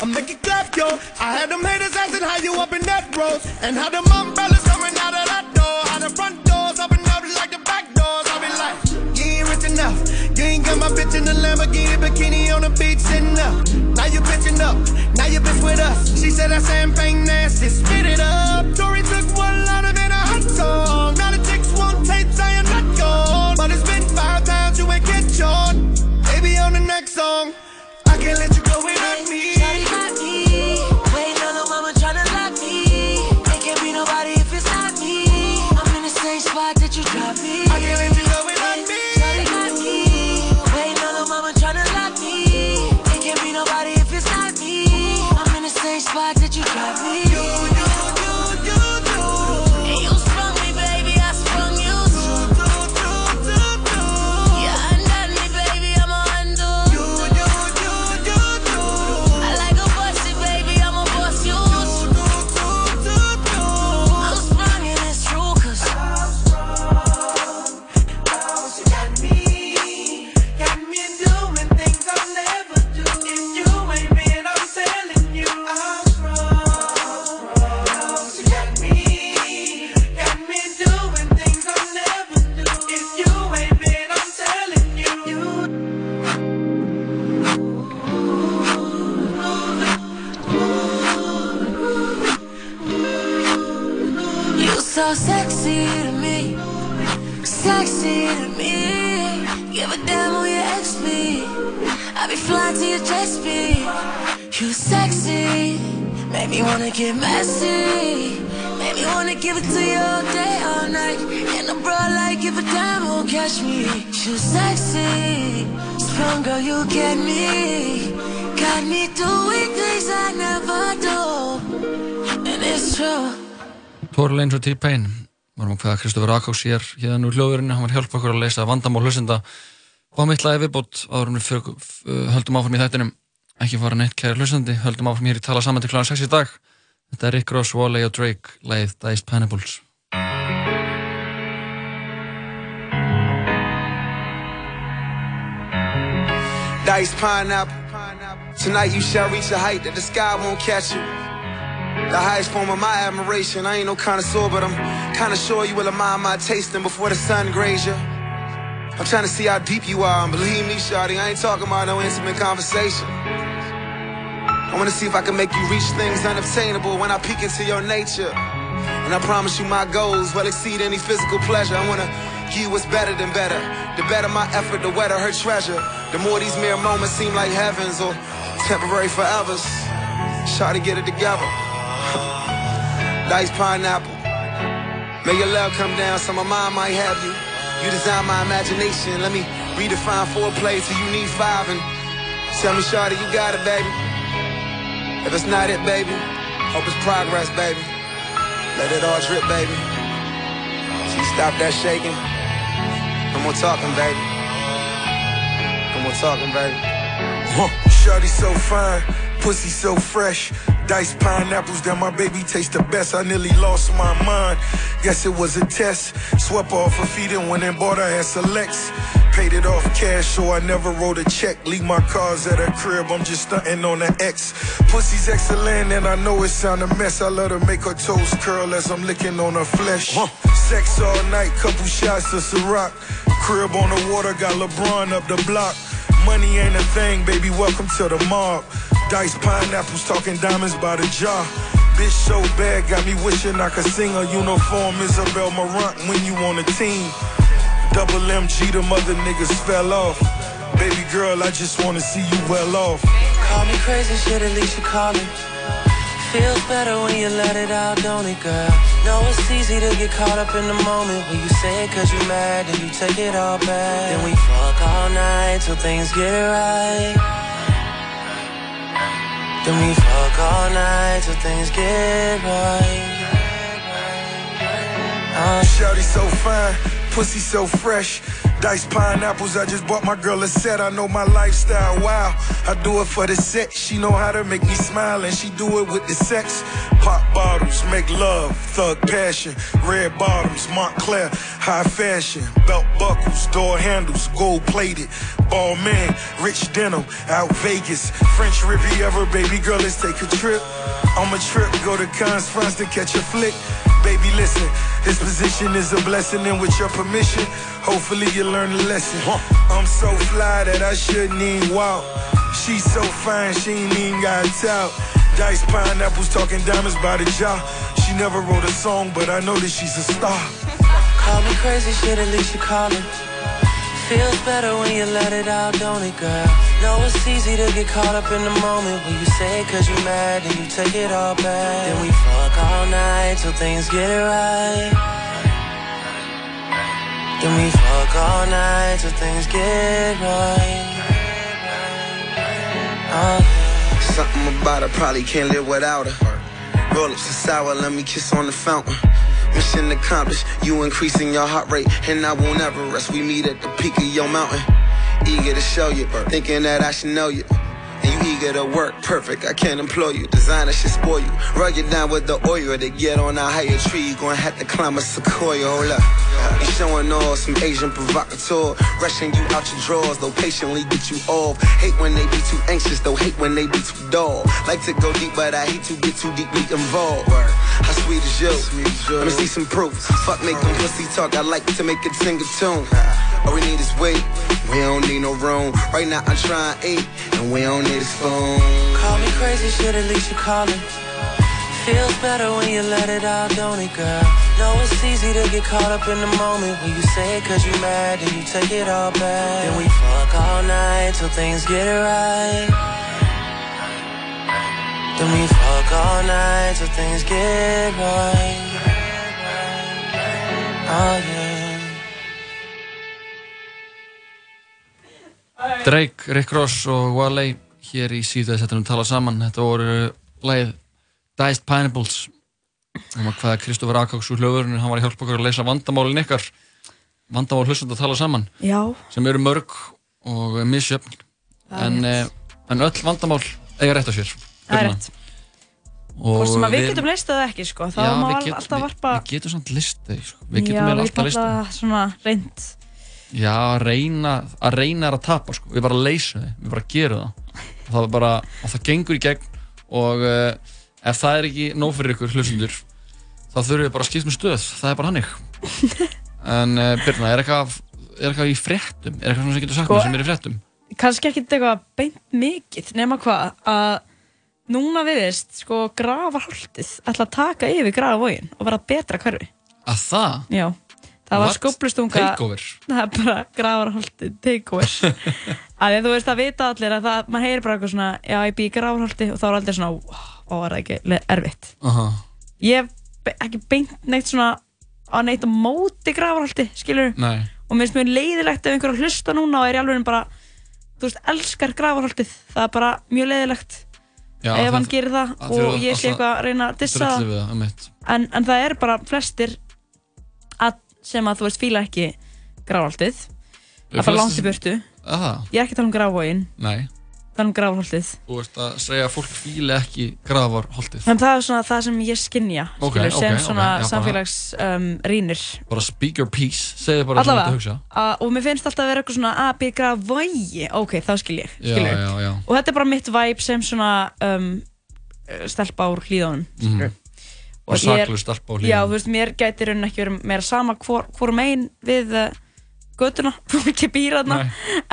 clap, yo. I make it clap, yo. I had them haters asking how you up in that road, and how them umbrellas coming out of that door, how the front doors open up like the back doors. I be like, you ain't rich enough. You ain't got my bitch in the Lamborghini bikini on the beach sitting up. Now you bitching up. Now you bitch with us. She said that champagne nasty. Spit it up. Tori took one line of a hot me. Give a damn who your ex be. I be flying to your jet speed. You sexy, make me wanna get messy. Make me wanna give it to you all day, all night. And a bro like give a damn who catch me. You sexy, strong girl, you get me. Got me doing things I never do, and it's true. Tóri Leins og T-Pain varum að hvaða Kristofur Akás hér hérna úr hljóðurinn, hann var að hjálpa okkur að leysa vandamál hlustenda. Og hann mittlaði viðbót en við höldum áfram í þættinum. Ekki fara neitt kæri hlustandi. Höldum áfram hér í tala saman til kláðan 6 í dag. Þetta er Rick Ross, Wally og Drake leið Diced Pineapples. Diced pineapple. Tonight you shall reach a height that the sky won't catch you. The highest form of my admiration. I ain't no connoisseur, but I'm kinda sure you will admire my tasting before the sun graze you. I'm trying to see how deep you are, and believe me, shawty, I ain't talking about no intimate conversation. I wanna see if I can make you reach things unobtainable when I peek into your nature. And And I promise you my goals will exceed any physical pleasure. I wanna give you what's better than better. The better my effort, the wetter her treasure. The more these mere moments seem like heavens or temporary forevers. Try to get it together. [laughs] Diced pineapple. May your love come down so my mind might have you. You design my imagination. Let me redefine foreplay till you need five and tell me, Shawty, you got it, baby. If it's not it, baby, hope it's progress, baby. Let it all drip, baby. See, stop that shaking. No more talking, baby. No more talking, baby. Shawty so fine, pussy so fresh. Diced pineapples that my baby taste the best. I nearly lost my mind. Guess it was a test. Swept off her feet and went and bought her ass selects. Paid it off cash, so I never wrote a check. Leave my cars at her crib, I'm just stunting on the X. Pussy's excellent, and I know it sound a mess. I let her make her toes curl as I'm licking on her flesh. Sex all night, couple shots of Ciroc. Crib on the water, got LeBron up the block. Money ain't a thing, baby, welcome to the mob. Dice pineapples, talking diamonds by the jar. Bitch so bad, got me wishing I could sing a uniform Isabel Marant when you on a team. Double MG, them mother niggas fell off. Baby girl, I just wanna see you well off. Call me crazy, shit, at least you call. Feels better when you let it out, don't it, girl? No, it's easy to get caught up in the moment when you say it cause you're mad, then you take it all back. Then we fuck all night till things get right. Then we fuck all night till things get right. Uh-huh. Shawty so fine, pussy so fresh. Diced pineapples, I just bought my girl a set. I know my lifestyle, wow. I do it for the set. She know how to make me smile, and she do it with the sex. Pop bottles, make love, thug passion. Red bottoms, Montclair, high fashion. Belt buckles, door handles, gold plated. Ball man, rich denim, out Vegas. French Riviera, baby girl, let's take a trip. I'm a trip, go to Cannes, France to catch a flick. Baby, listen, this position is a blessing, and with your permission, hopefully you learn a lesson. I'm so fly that I shouldn't even walk. She's so fine, she ain't even got out. Dice pineapples, talking diamonds by the jar. She never wrote a song, but I know that she's a star. Call me crazy, shit, at least you call it. Feels better when you let it out, don't it, girl? Know it's easy to get caught up in the moment when you say it cause you mad, then you take it all back. Then we fuck all night till things get right. Then we fuck all night till things get right. Uh, something about her probably can't live without her. Roll ups are sour, let me kiss on the fountain. Mission accomplished, you increasing your heart rate, and I won't ever rest. We meet at the peak of your mountain. Eager to show you, thinking that I should know you. And you eager to work, perfect. I can't employ you. Designer should spoil you. Rug you down with the oil to get on a higher tree. You gonna have to climb a sequoia. Hold up. You showing off some Asian provocateur. Rushing you out your drawers, though patiently get you off. Hate when they be too anxious, though hate when they be too dull. Like to go deep, but I hate to get too deeply involved. How sweet is you? Let me see some proof. Fuck make them pussy talk. I like to make it sing a tune. All we need is weight. We don't need no room. Right now I'm trying eat, and we don't need a spoon. Call me crazy, shit, at least you call it. Feels better when you let it out, don't it, girl? Know it's easy to get caught up in the moment when you say it cause you mad, then you take it all back. Then we fuck all night till things get right. Then we fuck all night till things get right. Oh yeah. Drake, Rick Ross og Wale hér í síðan setjum tala saman þetta voru lagið Diced Pineapples um að hvaða Kristófur Akáks úr hljóðurinn hann var að hjálpa okkur að leysa vandamálin ykkar vandamál hlustandi að tala saman Já. sem eru mörg og misjöfn en, eh, en öll vandamál eiga rétt á sér Það er rétt. og Hvort sem að við getum leist það ekki, sko. Þá Já, má við alltaf við- varpa... við getum samt listið sko. við getum Já, við alltaf listið alltaf svona reynd. Já, að reyna, að reyna er að tapa sko. við bara leysum þið, við bara gerum það og það, er bara, og það gengur í gegn og uh, ef það er ekki nóg fyrir ykkur hlustundur þá þurfum við bara að skipta með stöð það er bara hannig [laughs] en uh, Birna, er eitthvað, er eitthvað í fréttum er eitthvað sem getur sagt Sko- mér sem er í fréttum Kannski ekki eitthvað beint mikið, nema hvað, að núna viðist, sko, gravarholtið ætla að taka yfir gravarvógin og vera betra hverfi. Að það? Já, það var What? skóplustunga Takeover? Það er bara gravarholtið takeover [laughs] að þú veist að vita allir að það, maður heyrir bara eitthvað svona já, ég bý í gravarholti og þá er aldrei svona ó, er það ekki erfitt? Aha. ég hef ekki beint neitt svona á neitt á móti gravarholti skilur Nei. og mér finnst mjög leiðilegt ef einhver er að hlusta núna og er í alveg bara þú veist, elskar gravarholtið það er bara mjög leiðilegt Já, ef hann gerir það að og ég sé eitthvað að reyna að dissa það. en, en það er bara flestir að, sem að þú veist fíla ekki gráholtið Eru að fara langt í burtu Það? ég er ekki að tala um gráfógin Nei. tala um gráholtið Þú veist að segja að fólk fíli ekki gravarholtið. en það er svona það sem ég skinja Ok, skilur, sem ok, svona já, bara- samfélags um, rínir Bara speak your piece, segðu bara ert að hugsa. allavega og mér finnst alltaf að vera eitthvað svona að byrja gráfógi ok, þá skil ég Já, skilur. já, já. og þetta er bara mitt vibe sem svona um, stelpa úr hlýðanum Mhm. Og saklaus stelpa á hlýðunum. já, þú veist, mér gæti raunin ekki verið meira sama hvor, hvor megin við uh, götuna, [laughs] ekki býra þarna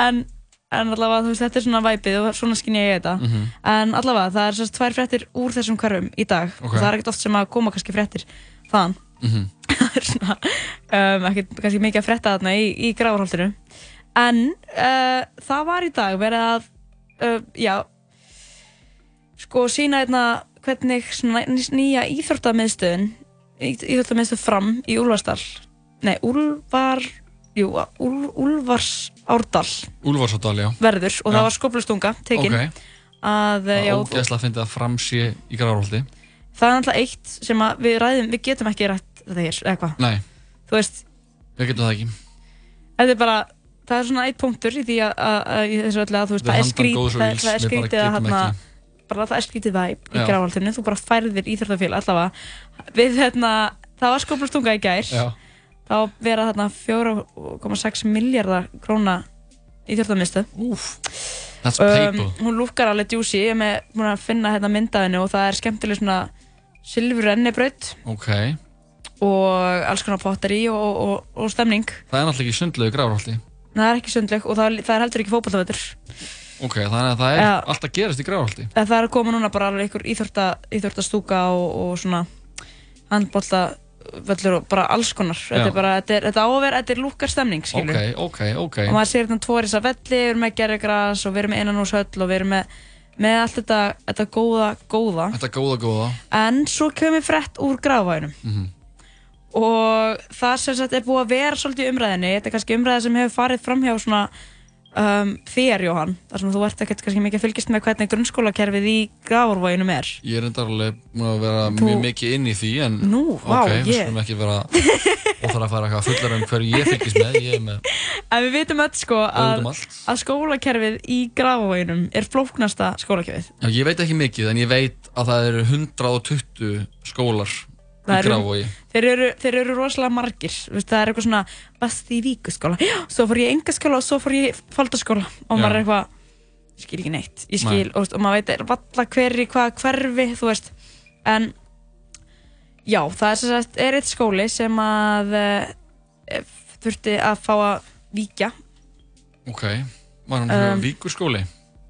en, en allavega, þú veist, þetta er svona væpið og svona skinn ég þetta Mhm. en allavega, það er sérst tvær fréttir úr þessum hverfum í dag Ok. og það er ekkert oft sem að koma kannski fréttir þaðan Mhm. [laughs] það er svona um, ekkert kannski mikið að frétta þarna í, í gravarholtinu en uh, það var í dag verið að uh, já sko sína hérna hvernig svona nýja íþróttamiðstöðin íþróttamiðstöð fram í Úlfarsdal nei, Úlfar jú, Úl, Úlfars Árdal Úlfarsadal, já. verður og Já. það var skoplustunga tekin Ok. að Það já, er ógeðslega að finna að framsé í gravarholti. það er náttúrulega eitt sem að við ræðum, við getum ekki rætt þetta hér, eða hvað Nei, veist, við getum það ekki. þetta er bara það er svona eitt punktur í því að, að, að í þessu öllu að þú veist, það er handan skrít góðs og það, það er skrítið að hérna ekki. bara það er skrítið væp í Já. gráhaldinu, þú bara færðir íþróttafél allavega, við hérna það var skoplustunga í gær Já. Þá vera þarna 4,6 miljardar króna íþróttamistu That's paper. hún lúkkar alveg djúsi ég er með að finna hérna myndaðinu og það er skemmtileg svona silfur ennibraut Ok. og alls konar potteri og, og, og stemning Það er náttúrulega ekki sundlegu gravarholti. það er ekki sundleg og það, það er heldur ekki fótballtavöldur Ok, þannig að það er Já. alltaf gerast í gravarholti. það er að koma núna bara alveg einhver íþórta, íþórtastúka og, og svona handboltavöllur og bara alls konar þetta er bara, þetta er, þetta á að vera, þetta er lúkkar stemning skilur Ok, ok, ok. og maður sér hérna tvo risa velli, við erum með gerðigras og við erum með innanúshöll og við erum með, með allt þetta, þetta góða, góða Þetta góða, góða. en svo kemur frett úr grafvænum Mhm. og það sem sagt er búið að vera svolítið umræðinni, þetta er kannski umræða sem hefur farið fram hjá svona um, þér Jóhann, þar sem þú ert ekkert kannski mikið að fylgjast með hvernig grunnskólakerfið í grafvænum er. Ég er enda alveg búin að vera Þú- mjög mikið inn í því en Nú, vá, ok, við skulum ekki vera óþar að fara eitthvað fullar um hverju ég fylgist með ég er með, [laughs] En við vitum öll sko að, að skólakerfið í grafvænum er flóknasta skólakerfið. Já, ég veit ekki mikið en ég veit að það eru 120 skólar eru- þeir eru, þeir eru rosalega margir. Þú veist, það er eitthvað svona basti í víkuskóla. Já, svo fór ég engaskóla og svo fór ég faldaskóla. Og Já. maður er eitthvað ég skil ekki neitt, skil, og, og maður veit er valla hver í hvað hverfi þú veist, en já, það er sagt, er eitt skóli sem að e, þurfti að fá að víkja. Ok, var hann Um, um, víkur skóli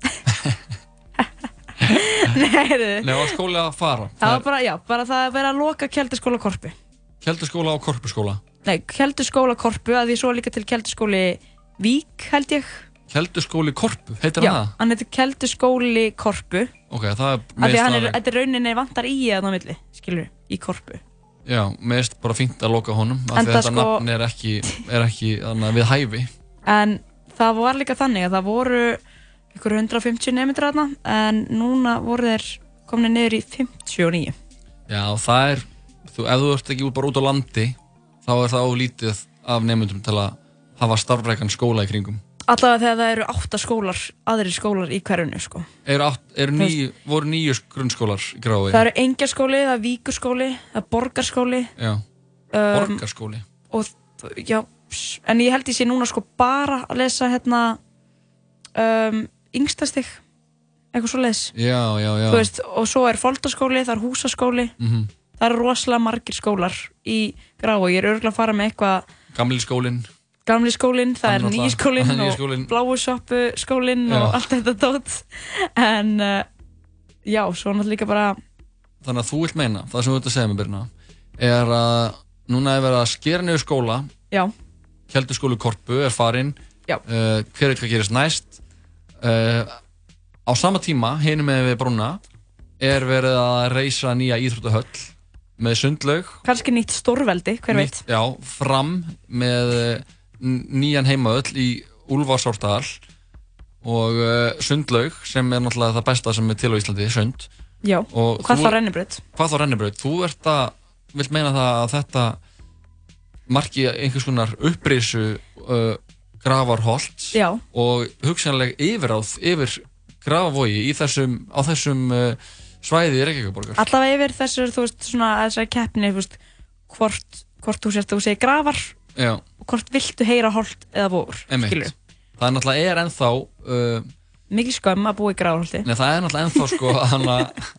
[laughs] [laughs] Nei. Nei, var skóli að fara? Það var bara, já, bara það að vera að loka keldaskóla korpu Keldaskóla og korpuskóla? Nei, keldaskóla korpu, að því svo líka til keldaskóli Vík, held ég. Keldaskóli korpu, heitir Já, hann það? hann heitir keldaskóli korpu. Ok, það er af því að hann er, þetta er rauninni vantar í eða á milli, skilur, í korpu. Já, meðist bara fínt að loka honum af því að þetta sko- nafn er ekki, er ekki við hæfi. En það var líka þannig að það voru ykkur 150 nefndir þarna en núna voru þeir komin niður í 59 Já, það er, þú, ef þú ert ekki bara út á landi þá er það oflítið af nefndum til að hafa starfrækan skóla í kringum allavega þegar það eru 8 skólar aðrir skólar í hverjunu sko. Eru, Þú níu, voru nýju grunnskólar í Grái? það eru engjaskóli, það er víkurskóli það er borgarskóli Já, um, borgarskóli og þ- já, en ég held ég sé núna sko bara að lesa hérna um, yngstastig eitthvað svo veist, og svo er foldaskóli, það er húsaskóli. Mhm. það eru rosalega margir skólar í grá og ég er örgulega að fara með eitthvað Gamli skólinn. Gamli skólinn, það er nýji skólinn og skólinn. bláu sjoppu skólinn og allt þetta tótt en uh, já, svo náttúrulega líka bara þannig að þú vilt meina, það sem þú ert að segja mér Birna er að núna er verið að skera niður skóla. Já. Keldur skólu Korpu er farinn. Uh, hver veit hvað gerist næst uh, á sama tíma hinum með við brúna er verið að reysa nýja íþróttahöll með sundlaug. Kannski nýtt stórveldi, hver veit? nýtt, já, fram með eh, nýjan heimaöll í Úlfarsárdal og uh, sundlaug sem er náttúrulega það besta sem er til á Íslandi, sund. Já, og hvað þú- þá rennibraut? hvað þá rennibraut, þú ert að vilt meina það að þetta marki einhvers konar upprisu uh, gravarholt og hugsanleg yfiráð yfir gravavogi í þessum, á þessum uh, svæði Reykjavíkuborgar allavega yfir þessar, veist, svona þessari keppni, veist, hvort, hvort þú sérst að þú segir grafar Já, og hvort viltu heyra holt eða skilur Það er náttúrulega ennþá uh, mikil skömm að búa í grafarholti. Nei, það er náttúrulega ennþá sko [laughs] hana,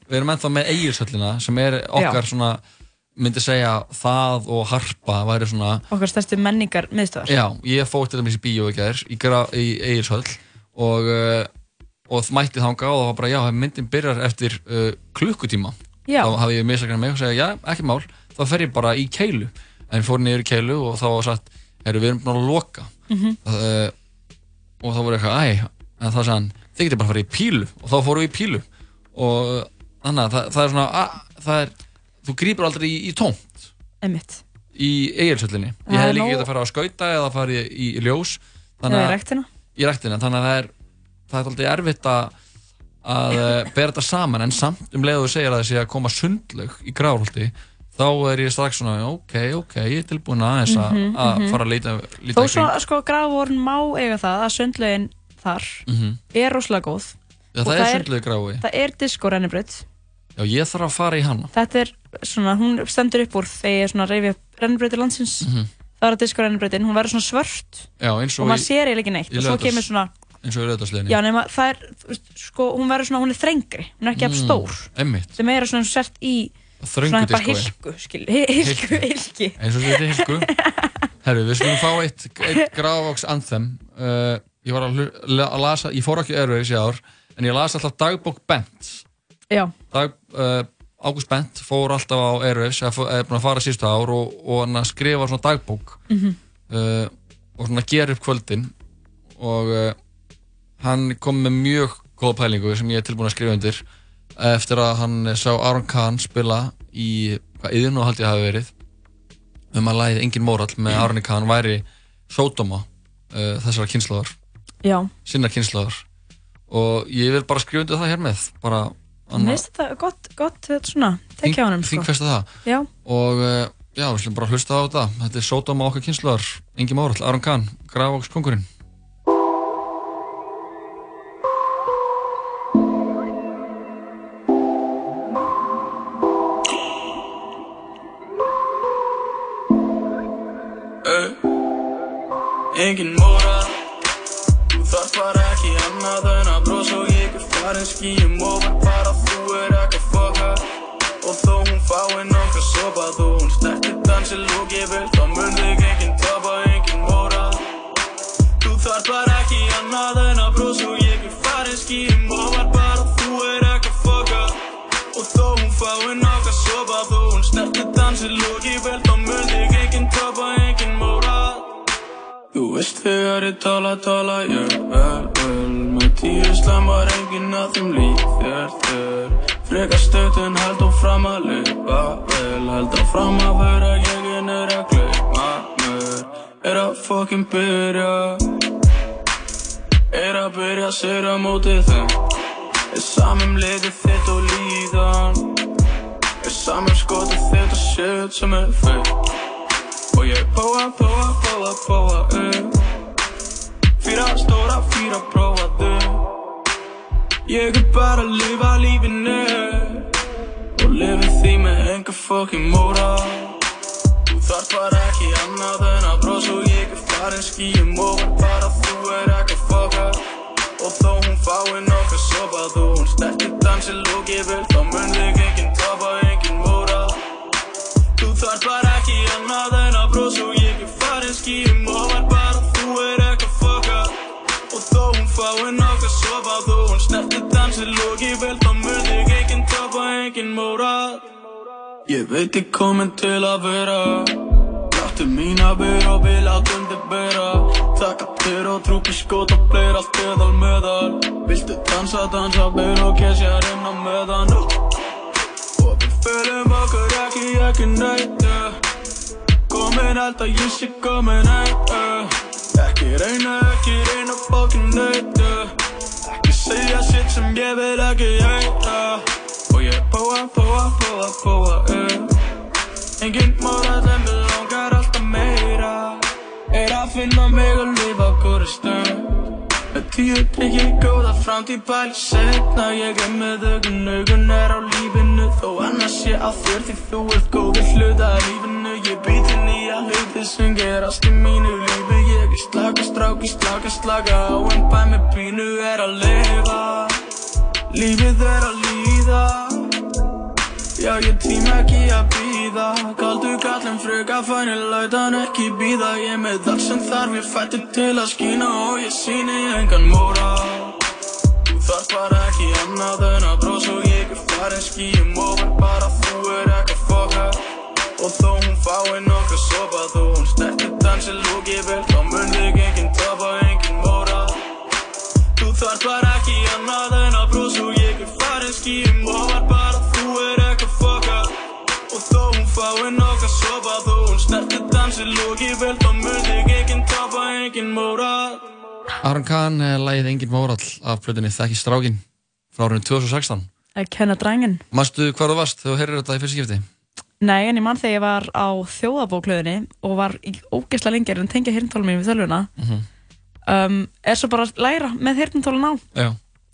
við erum ennþá með eigilsöllina sem er okkar Já. svona myndi segja það og harpa væri svona okkar stærstu menningar miðstöðar Já, ég fór til dæmis í bíó í Egilshöll og, uh, og það mætti þanga og það var bara, já, myndin byrjar eftir uh, klukkutíma Já. þá hafði ég misakræðan mig og segja, já, ekki mál þá fer ég bara í keilu. En fór niður í keilu og þá var sagt herru, við erum búin að loka. Mhm. uh, og þá voru eitthvað, æ en þá sagði hann, þið getur bara að fara í pílu. Og þá fórum við í pílu. Og þannig að það, það er svona, að, það er þú grýpur aldrei í, í tómt Einmitt. í eigilsöllinni Það ég er hef líka nóg- getað að fara að skauta eða fara í, í, í ljós Eða í ræktina. í ræktina þannig að það er það er alltaf erfitt að að eh, bera þetta saman en samt um leið og þú segir að það sé að koma sundlaug í grárholti þá er ég strax svona ok, ok, ég er tilbúin aðeins að Mhm, að mhm. fara að leita, þó svo, sko, grafarvorn má eiga það að sundlaugin þar Mhm. er rosalega góð Og það er sundlaug í Grávói. það er disco rennibraut Já, ég þarf að fara í hana þetta er svona, hún stendur upp úr þegar er reyfi upp rennibrautir landsins. Mhm. það er að disco rennibrautin, hún verður svona svört Já, og og maður sér eiginlega ekki neitt. og svo kemur svona, eins og í Rauðarsleginni já nema það er sko, hún verður svona, hún er þrengri. Hún er ekki Mm. af stór sem er svona sért í Þröngu svona bara hilku, skil, hilku, hilki eins og þetta hilku Herru, við skulum fá eitt, eitt Grávóks anthem. Uh, Ég var að, að lasa, ég fór ekki Airways í ár en ég las alltaf dagbók Bent. Já, Dag, uh, Ágúst Bent fór alltaf á Airways eða er búin að fara síðustu ár og, og hann að skrifa svona dagbók Mhm. uh, og svona gera upp kvöldin. Og uh, hann kom með mjög góða pælingu sem ég er tilbúin að skrifa undir eftir að hann sá Aron Kahn spila í hvað yðin og held ég hafi verið um að lagið Engin Mórall með [clears throat] Arni Kahn væri sódóma uh, þessara kynslaðar já. Sinna kynslaðar og ég vil bara skrifa undir það hér með bara mér finnst þetta gott, gott þetta svona, tekja á honum sko. þingfesta það. Já, og uh, já, við slum bara hlusta á þetta. Þetta er sódóma okkar kynslaðar Engin Mórall, Aron Kahn, Grafóks kongurinn Engin móra Þú þarf bara ekki annað en að brosa og ég er farin skýjum ofar snerti dansi lúki vel þá mun þig engin tapa, engin móra Þú þarf bara ekki annað en að brosa og ég er farin skýjum. Ofar bara þú er ekki að fucka Og þó hún fái nokkuð sopa þó hún snerti dansi lúki vel þá mun þig engin tapa, engin móra Þú veist þegar ég tala, tala ég vel, vel. Með tíu slamar enginn að þeim lík þér, þér Frekar stöðt en held og fram að lifa vel Held og fram að vera en er að gleyma mér. Er að fokkin byrja. Er að byrja sér á móti þeim Er samum liðið þitt og líðan. Er samum skotið þitt og shit sem er fake. Og ég prófa, prófa, prófa, prófa um Fýra stóra, fýra prófaðu Ég er bara að lifa lífinu Og lifi því með enga fucking móra Þú þarf bara ekki annað en að brosa Og ég er farin skýjum ofar bara þú er ekki fucka Og þó hún fái nokkuð sopa Þó hún snerti dansi lúki vel Þá mun þig engin tapa, engin móra Þú þarf bara ekki annað en að brosa og ég er farin skýjum ofar bara þú er ekki fucka og þó hún fái nokk dansi lóki vel Þá mun þig engin topa, engin móra. Ég veit ég komin til að vera. Láttu mín að vera og við látum þig vera Takka þér og trúpi skot og fleir allt eðal meðal. Viltu dansa, dansa vel og kesja á meðan. Og við fölum okkur ekki, ekki neitt. Komin að ég sé komin yeah. Ekki reyna, ekki reyna fokkin neitt segja shit sem ég vil ekki heita Og ég bóa, bóa, bóa, bóa yeah. Engin móra sem við langar alltaf meira Er að finna mig og lifa góri stöð Með tíu tryggi góða framtíð bæli setna Ég er með augun, augun er á lífinu. Þó annars sé á þér því þú ert góður hluta af lífinu. Ég býti nýja hluti sem gerast í mínu lífi. Ég er slaka, stráki, slaka, slaka á En bæ með pínu er að lifa. Lífið er að líða Já, ég tíma ekki að býða Kaldu kallum fröka fæni Lætan ekki býða Ég með allt sem þarf Ég fætti til að skína Og ég síni engan móra. Þú þarf bara ekki annað en að brós Og ég er farin. Skýjum ofar Bara þú er ekki að foka. Og þó hún fái nokk að sopa Þó hún snerti dansi lúki vel Þá mun þig engin topa, engin móra. Þú þarf bara ekki annað en að brós Og ég er farin. Skýjum ofar Bara nokk að sopa Þó hún snerti dansi lúki vel Þá mun þig engin topa, engin móra Aron Kahn, eh, lagið Engin Mórall af plötunni Þekki strákin frá árinu 2016 Að kenna drængin. Manstu hvar þú varst þegar þú heyrir þetta í fyrsta skipti? Nei, en ég mann þegar ég var á þjóðabóklöðinni og var í ógeðslega lengi að tengja hirntólum mín við þölvuna Mhm. um, er svo bara að læra með hirntólun á. Já,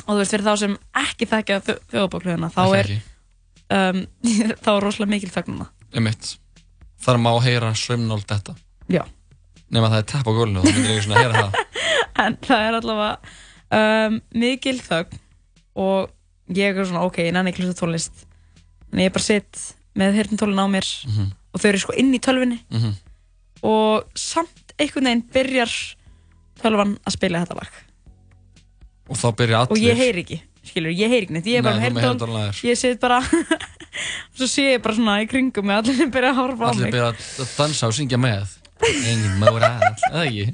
og þú veist, fyrir þá sem ekki þekkja þjó- þjóðabóklöðina þá Ekki er um, [laughs] þá er rosalega mikil þögnuna einmitt. Þar má heyra sömnál þetta Já. Nefn að það er tepp á gólinu og þú myndir ekki svona heyra það. [laughs] En það er allavega um, mikil þögn og ég er svona, ok, ég nenni ekki hlusta tónlist. En ég bara sitt með hirntólun á mér Mhm. og þau eru sko inn í tölvunni Mhm. og samt einhvern veginn byrjar tölvan að spila þetta lag. Og þá byrja allir. Og ég heyri ekki, skilur, ég heyri ekki neitt ég er bara Nei, með þér. ég sit bara [laughs] og svo sé ég bara svona í kringum mig allir byrja að horfa á Allir mig. byrja að dansa og syngja með. Engin Mórall, eða ekki?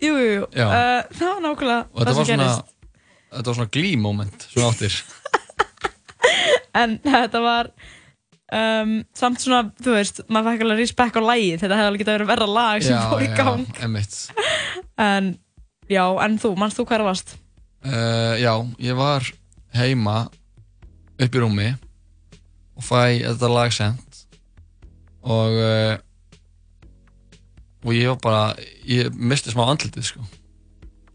jú, jú, uh, það var nákvæmlega Og þetta það var svona Þetta var svona glý moment Svona áttir. [laughs] En þetta var um, samt svona, þú veist maður fekk alveg respekt á lagið. Þetta hefði alveg getað verið verra lag sem fór í gang. Já, en já, en þú, mannst þú það varst? Uh, Já, ég var heima upp í rúmi og fæ þetta lag sent og uh, og ég var bara ég misti smá andlitið sko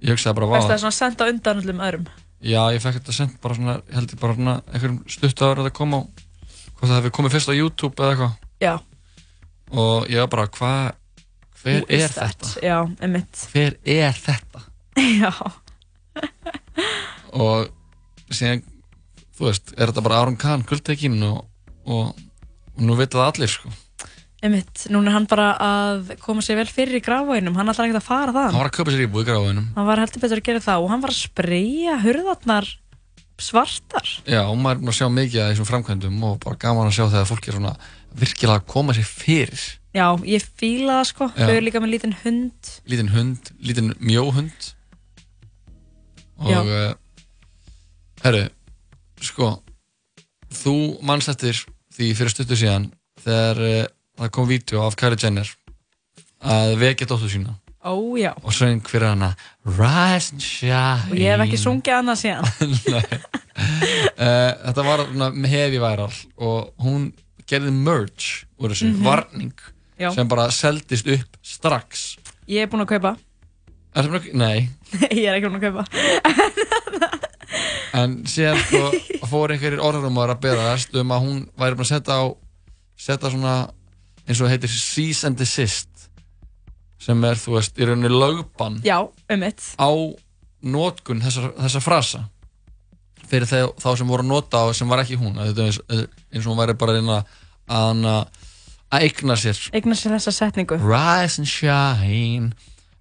ég hugsaði bara, vá það svona senda undan öllum öðrum Já, ég fekk þetta sent bara svona, ég held ég bara svona einhverjum stutt ára að það kom á hvað það hefði komið fyrst á YouTube eða eitthvað Já. og ég var bara, hvað hver Who is er that? þetta? Já, einmitt Hver er þetta? [laughs] Já, [laughs] og síðan, þú veist, er þetta bara Aron Kahn guldtekinn og, og, og nú veit það allir sko. einmitt Núna er hann bara að koma sér vel fyrir í gráfainum hann ætlar ekki að fara hann það var að köpa sér íbúð í gráðunum hann var heldur betur að gera það og hann var að spreyja hurðarnar svartar. Já, og maður er búinn að sjá mikið af þessum framkvæmdum og bara gaman að sjá þegar fólk er svona virkilega að koma sér fyrir. Já, ég fíla það sko, þau eru líka með lítinn hund. Lítinn hund, lítinn mjóhund. Og uh, herru, sko þú manst eftir því fyrir stuttu síðan þegar uh, það kom vídeo af Kylie Jenner að vekja dóttu sína. Ó já, og söng fyrir hana Rise and Shine. Og ég hef ekki sungið annað síðan. [laughs] Uh, þetta var hefi væral og hún gerði merch úr þessu, Mhm. varning Já. sem bara seldist upp strax. Ég er búin að kaupa Er það bara- Nei, Ég er ekki búin að kaupa. [laughs] En síðan sko, fór einhverjir orðarumar að beðast um að hún væri bara að setja á setja svona eins og heitir cease and desist sem er, þú veist, í rauninni lögbann Já, um mitt. á nótkun þessa, þessa frasa fyrir þeir, þá sem voru að nota og sem var ekki hún. Eins, eins og hún væri bara reyna að, að eigna sér. Eignar sér þessa setningu. Rise and shine.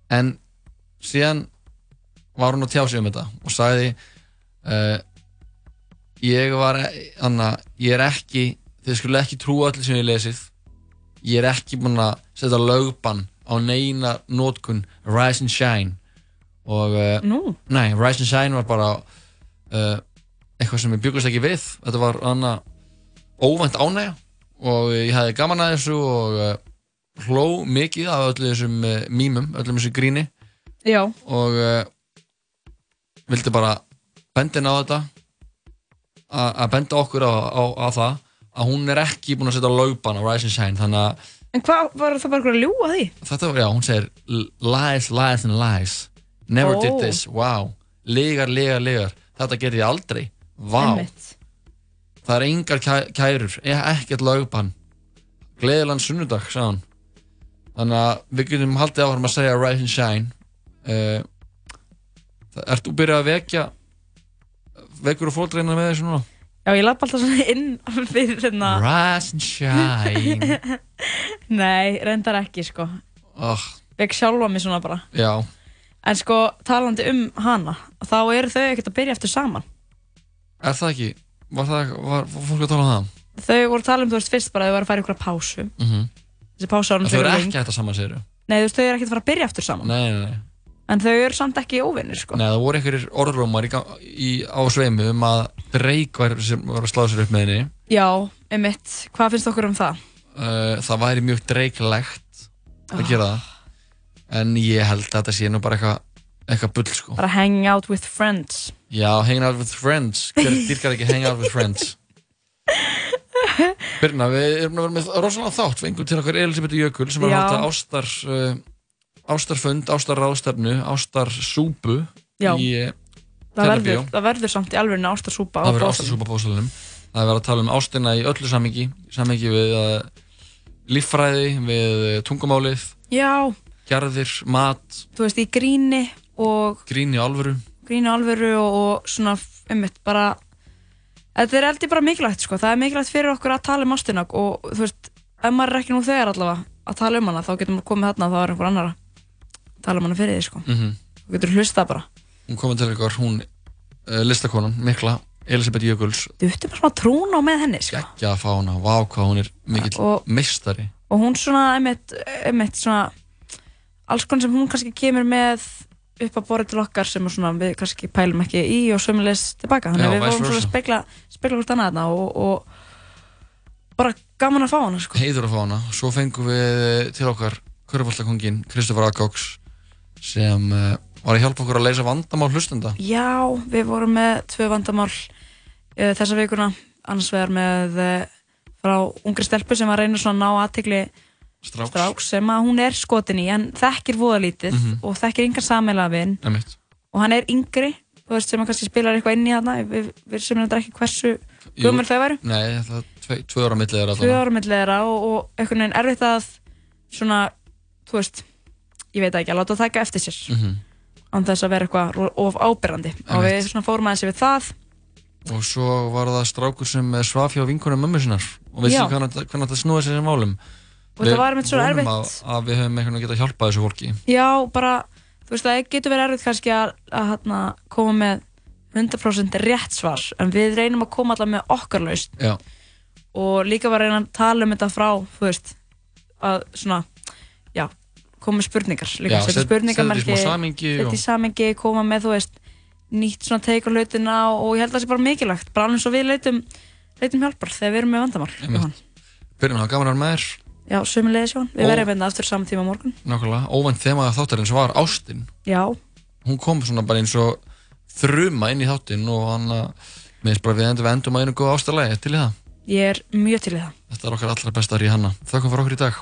En síðan var hún að tjá sig um þetta og sagði uh, ég var anna, ég er ekki þið skulle ekki trúa allir sem ég lesið. Ég er ekki búinn að setja lögbann á neina nótkun Rise and Shine. Og uh, Nú? nei, Rise and Shine var bara uh, eitthvað sem ég byggust ekki við. Þetta var anna óvænt ánægja og ég hafði gaman að þessu og hló mikið af öllu þessum mýmum, öllum þessu gríni Já, og uh, vildi bara bendin á þetta? Að benda okkur á, á, á það að hún er ekki búin að setja lögban á Rise and Shine þannig að en hvað var það bara að ljúga því? þetta var, já, hún segir lies, lies and lies. Never Ó. did this, wow legar, legar, legar, þetta gerði ég aldrei. Vá, Einmitt. það er engar kæ, kærur e- ekkert lögban gleðilegan sunnudag, sagði hann þannig að við getum haldið áfram að segja Rise and Shine uh, það, Ert þú byrjað að vekja vekur og fóldreina með þessu núna? Já, ég lapp alltaf svona inn fyrir þarna Rise and shine. [laughs] Nei, reyndar ekki sko. Oh, Vek sjálfa mig svona bara. Já, En sko, talandi um hana Þá eru þau ekkert að byrja eftir saman. Er það ekki? Var, það, var, var fólk að tala um það? Þau voru að tala um, þú veist, fyrst bara að þau var að fara ykkur pásu. Mm -hmm. Þessi pása var Það hann er fyrir ekki að saman segja Nei, þú veist, þau eru ekkert að fara að byrja eftir saman. Nei, nei, nei En þau eru samt ekki óvinnir sko. Nei, það voru einhverjir í, á sveimu um að Drake var, var að sláða sér upp með henni. Já, einmitt, hvað finnst okkur um það? uh, Það væri mjög Drake-legt að Ah. gera það. En ég held að þetta sé nú bara eitthvað eitthvað bull sko. Bara hang out with friends. Já, hang out with friends. Hver [laughs] dýrkar ekki hang out with friends? Birna, við erum að vera með rosalega þátt. Fengum til okkar Elisabeth Jökul sem er að halda ástar uh, ástarfund, ástarráðstefnu ástarsúpu í uh, Það verður, það verður samt í alveg ástarsúpa á bóðsölunum Það er verið að tala um ástina í öllu samhengi samhengi við uh, líffræði við uh, tungumálið Já, gerðir, mat, þú veist, í gríni og grín í alvöru. Gríni alvöru og, og svona, einmitt, bara Þetta er heldur bara mikilvægt sko, það er mikilvægt fyrir okkur að tala um ástina og þú veist, ef maður er ekki nú þegar allavega að tala um hana, þá getur maður komið þarna og þá er einhver annar að tala um hana fyrir því sko. mm Þú getur hlustað bara. Hún komið til ykkur, hún uh, listakonan, mikla Elisabeth Jökuls Þú ertu bara svona trún á með henni sko. geggja að fá hana, vá hvað hún er mikill Og- meistari og hún svona, einmitt, einmitt svona alls konar sem hún kannski kemur með upp að borða til okkar sem við kannski pælum ekki í og sömulegis tilbaka þannig að við vorum svona að versa. spekla spekla hvort annað þarna og, og bara gaman að fá hana sko. heiður að fá hana, svo fengum við til okkar Körfaldakongin Kristoffer Agóks sem uh, var að hjálpa okkur að leysa vandamál hlustenda. Já, við vorum með tvö vandamál uh, þessa vikuna. Annars vegar með uh, frá ungri stelpu sem var að reyna svona að ná aðtegli Stráks. stráks sem að hún er skotin í. En þekkir voða lítið Mhm. og þekkir yngan sammeila vinn Einmitt. og hann er yngri þú veist sem að kannski spilar eitthvað inn í þarna. Við, við sem þetta ekki hversu gömur þau væru. Nei, það er tvei, tvö ára millið tvö alltaf ára millið þeirra og, og einhvern veginn erfitt að svona, þú veist ég veit ekki, að láta það taka eftir sér. Mm -hmm. án þess að vera eitthvað of ábyrrandi og við svona fórum aðeins yfir það. Og svo var það strákur sem eh, svaf hjá vinkunum mömmu sinnar. Og vissi Já. hvernig þetta- snúið sér í málum? Og það var einmitt svo vonum erfitt. að, að við höfum einhvern veginn getað hjálpað þessu fólki. Já, bara, þú veist það getur verið erfitt kannski að, að hana, koma með 100% rétt svar. En við reynum að koma alltaf með okkar laust Já, og líka var að reyna að tala um þetta frá þú veist að svona, koma spurningar. Líka, setja set- setja spurningamerki setja í samingi, koma með þú veist nýtt svona teik á hlutina og ég held að það sé bara mikilvægt, bara alveg eins og við leitum leitum hjálpar þegar við erum með vandamál byrjum að hafa gaman að vera með þér já, sömulegis Jón, við verðum hérna aftur saman tíma morgun. Nákvæmlega, óvænt þema þáttarins var Ástin. Já, hún kom svona bara eins og þruma inn í þáttinn og hann að með bara við endum, við endum að einu góða ástarlegi til í það? Ég er mjög til í það. Þetta er okkar allra bestar í hanna. Þakkum fyrir okkur í dag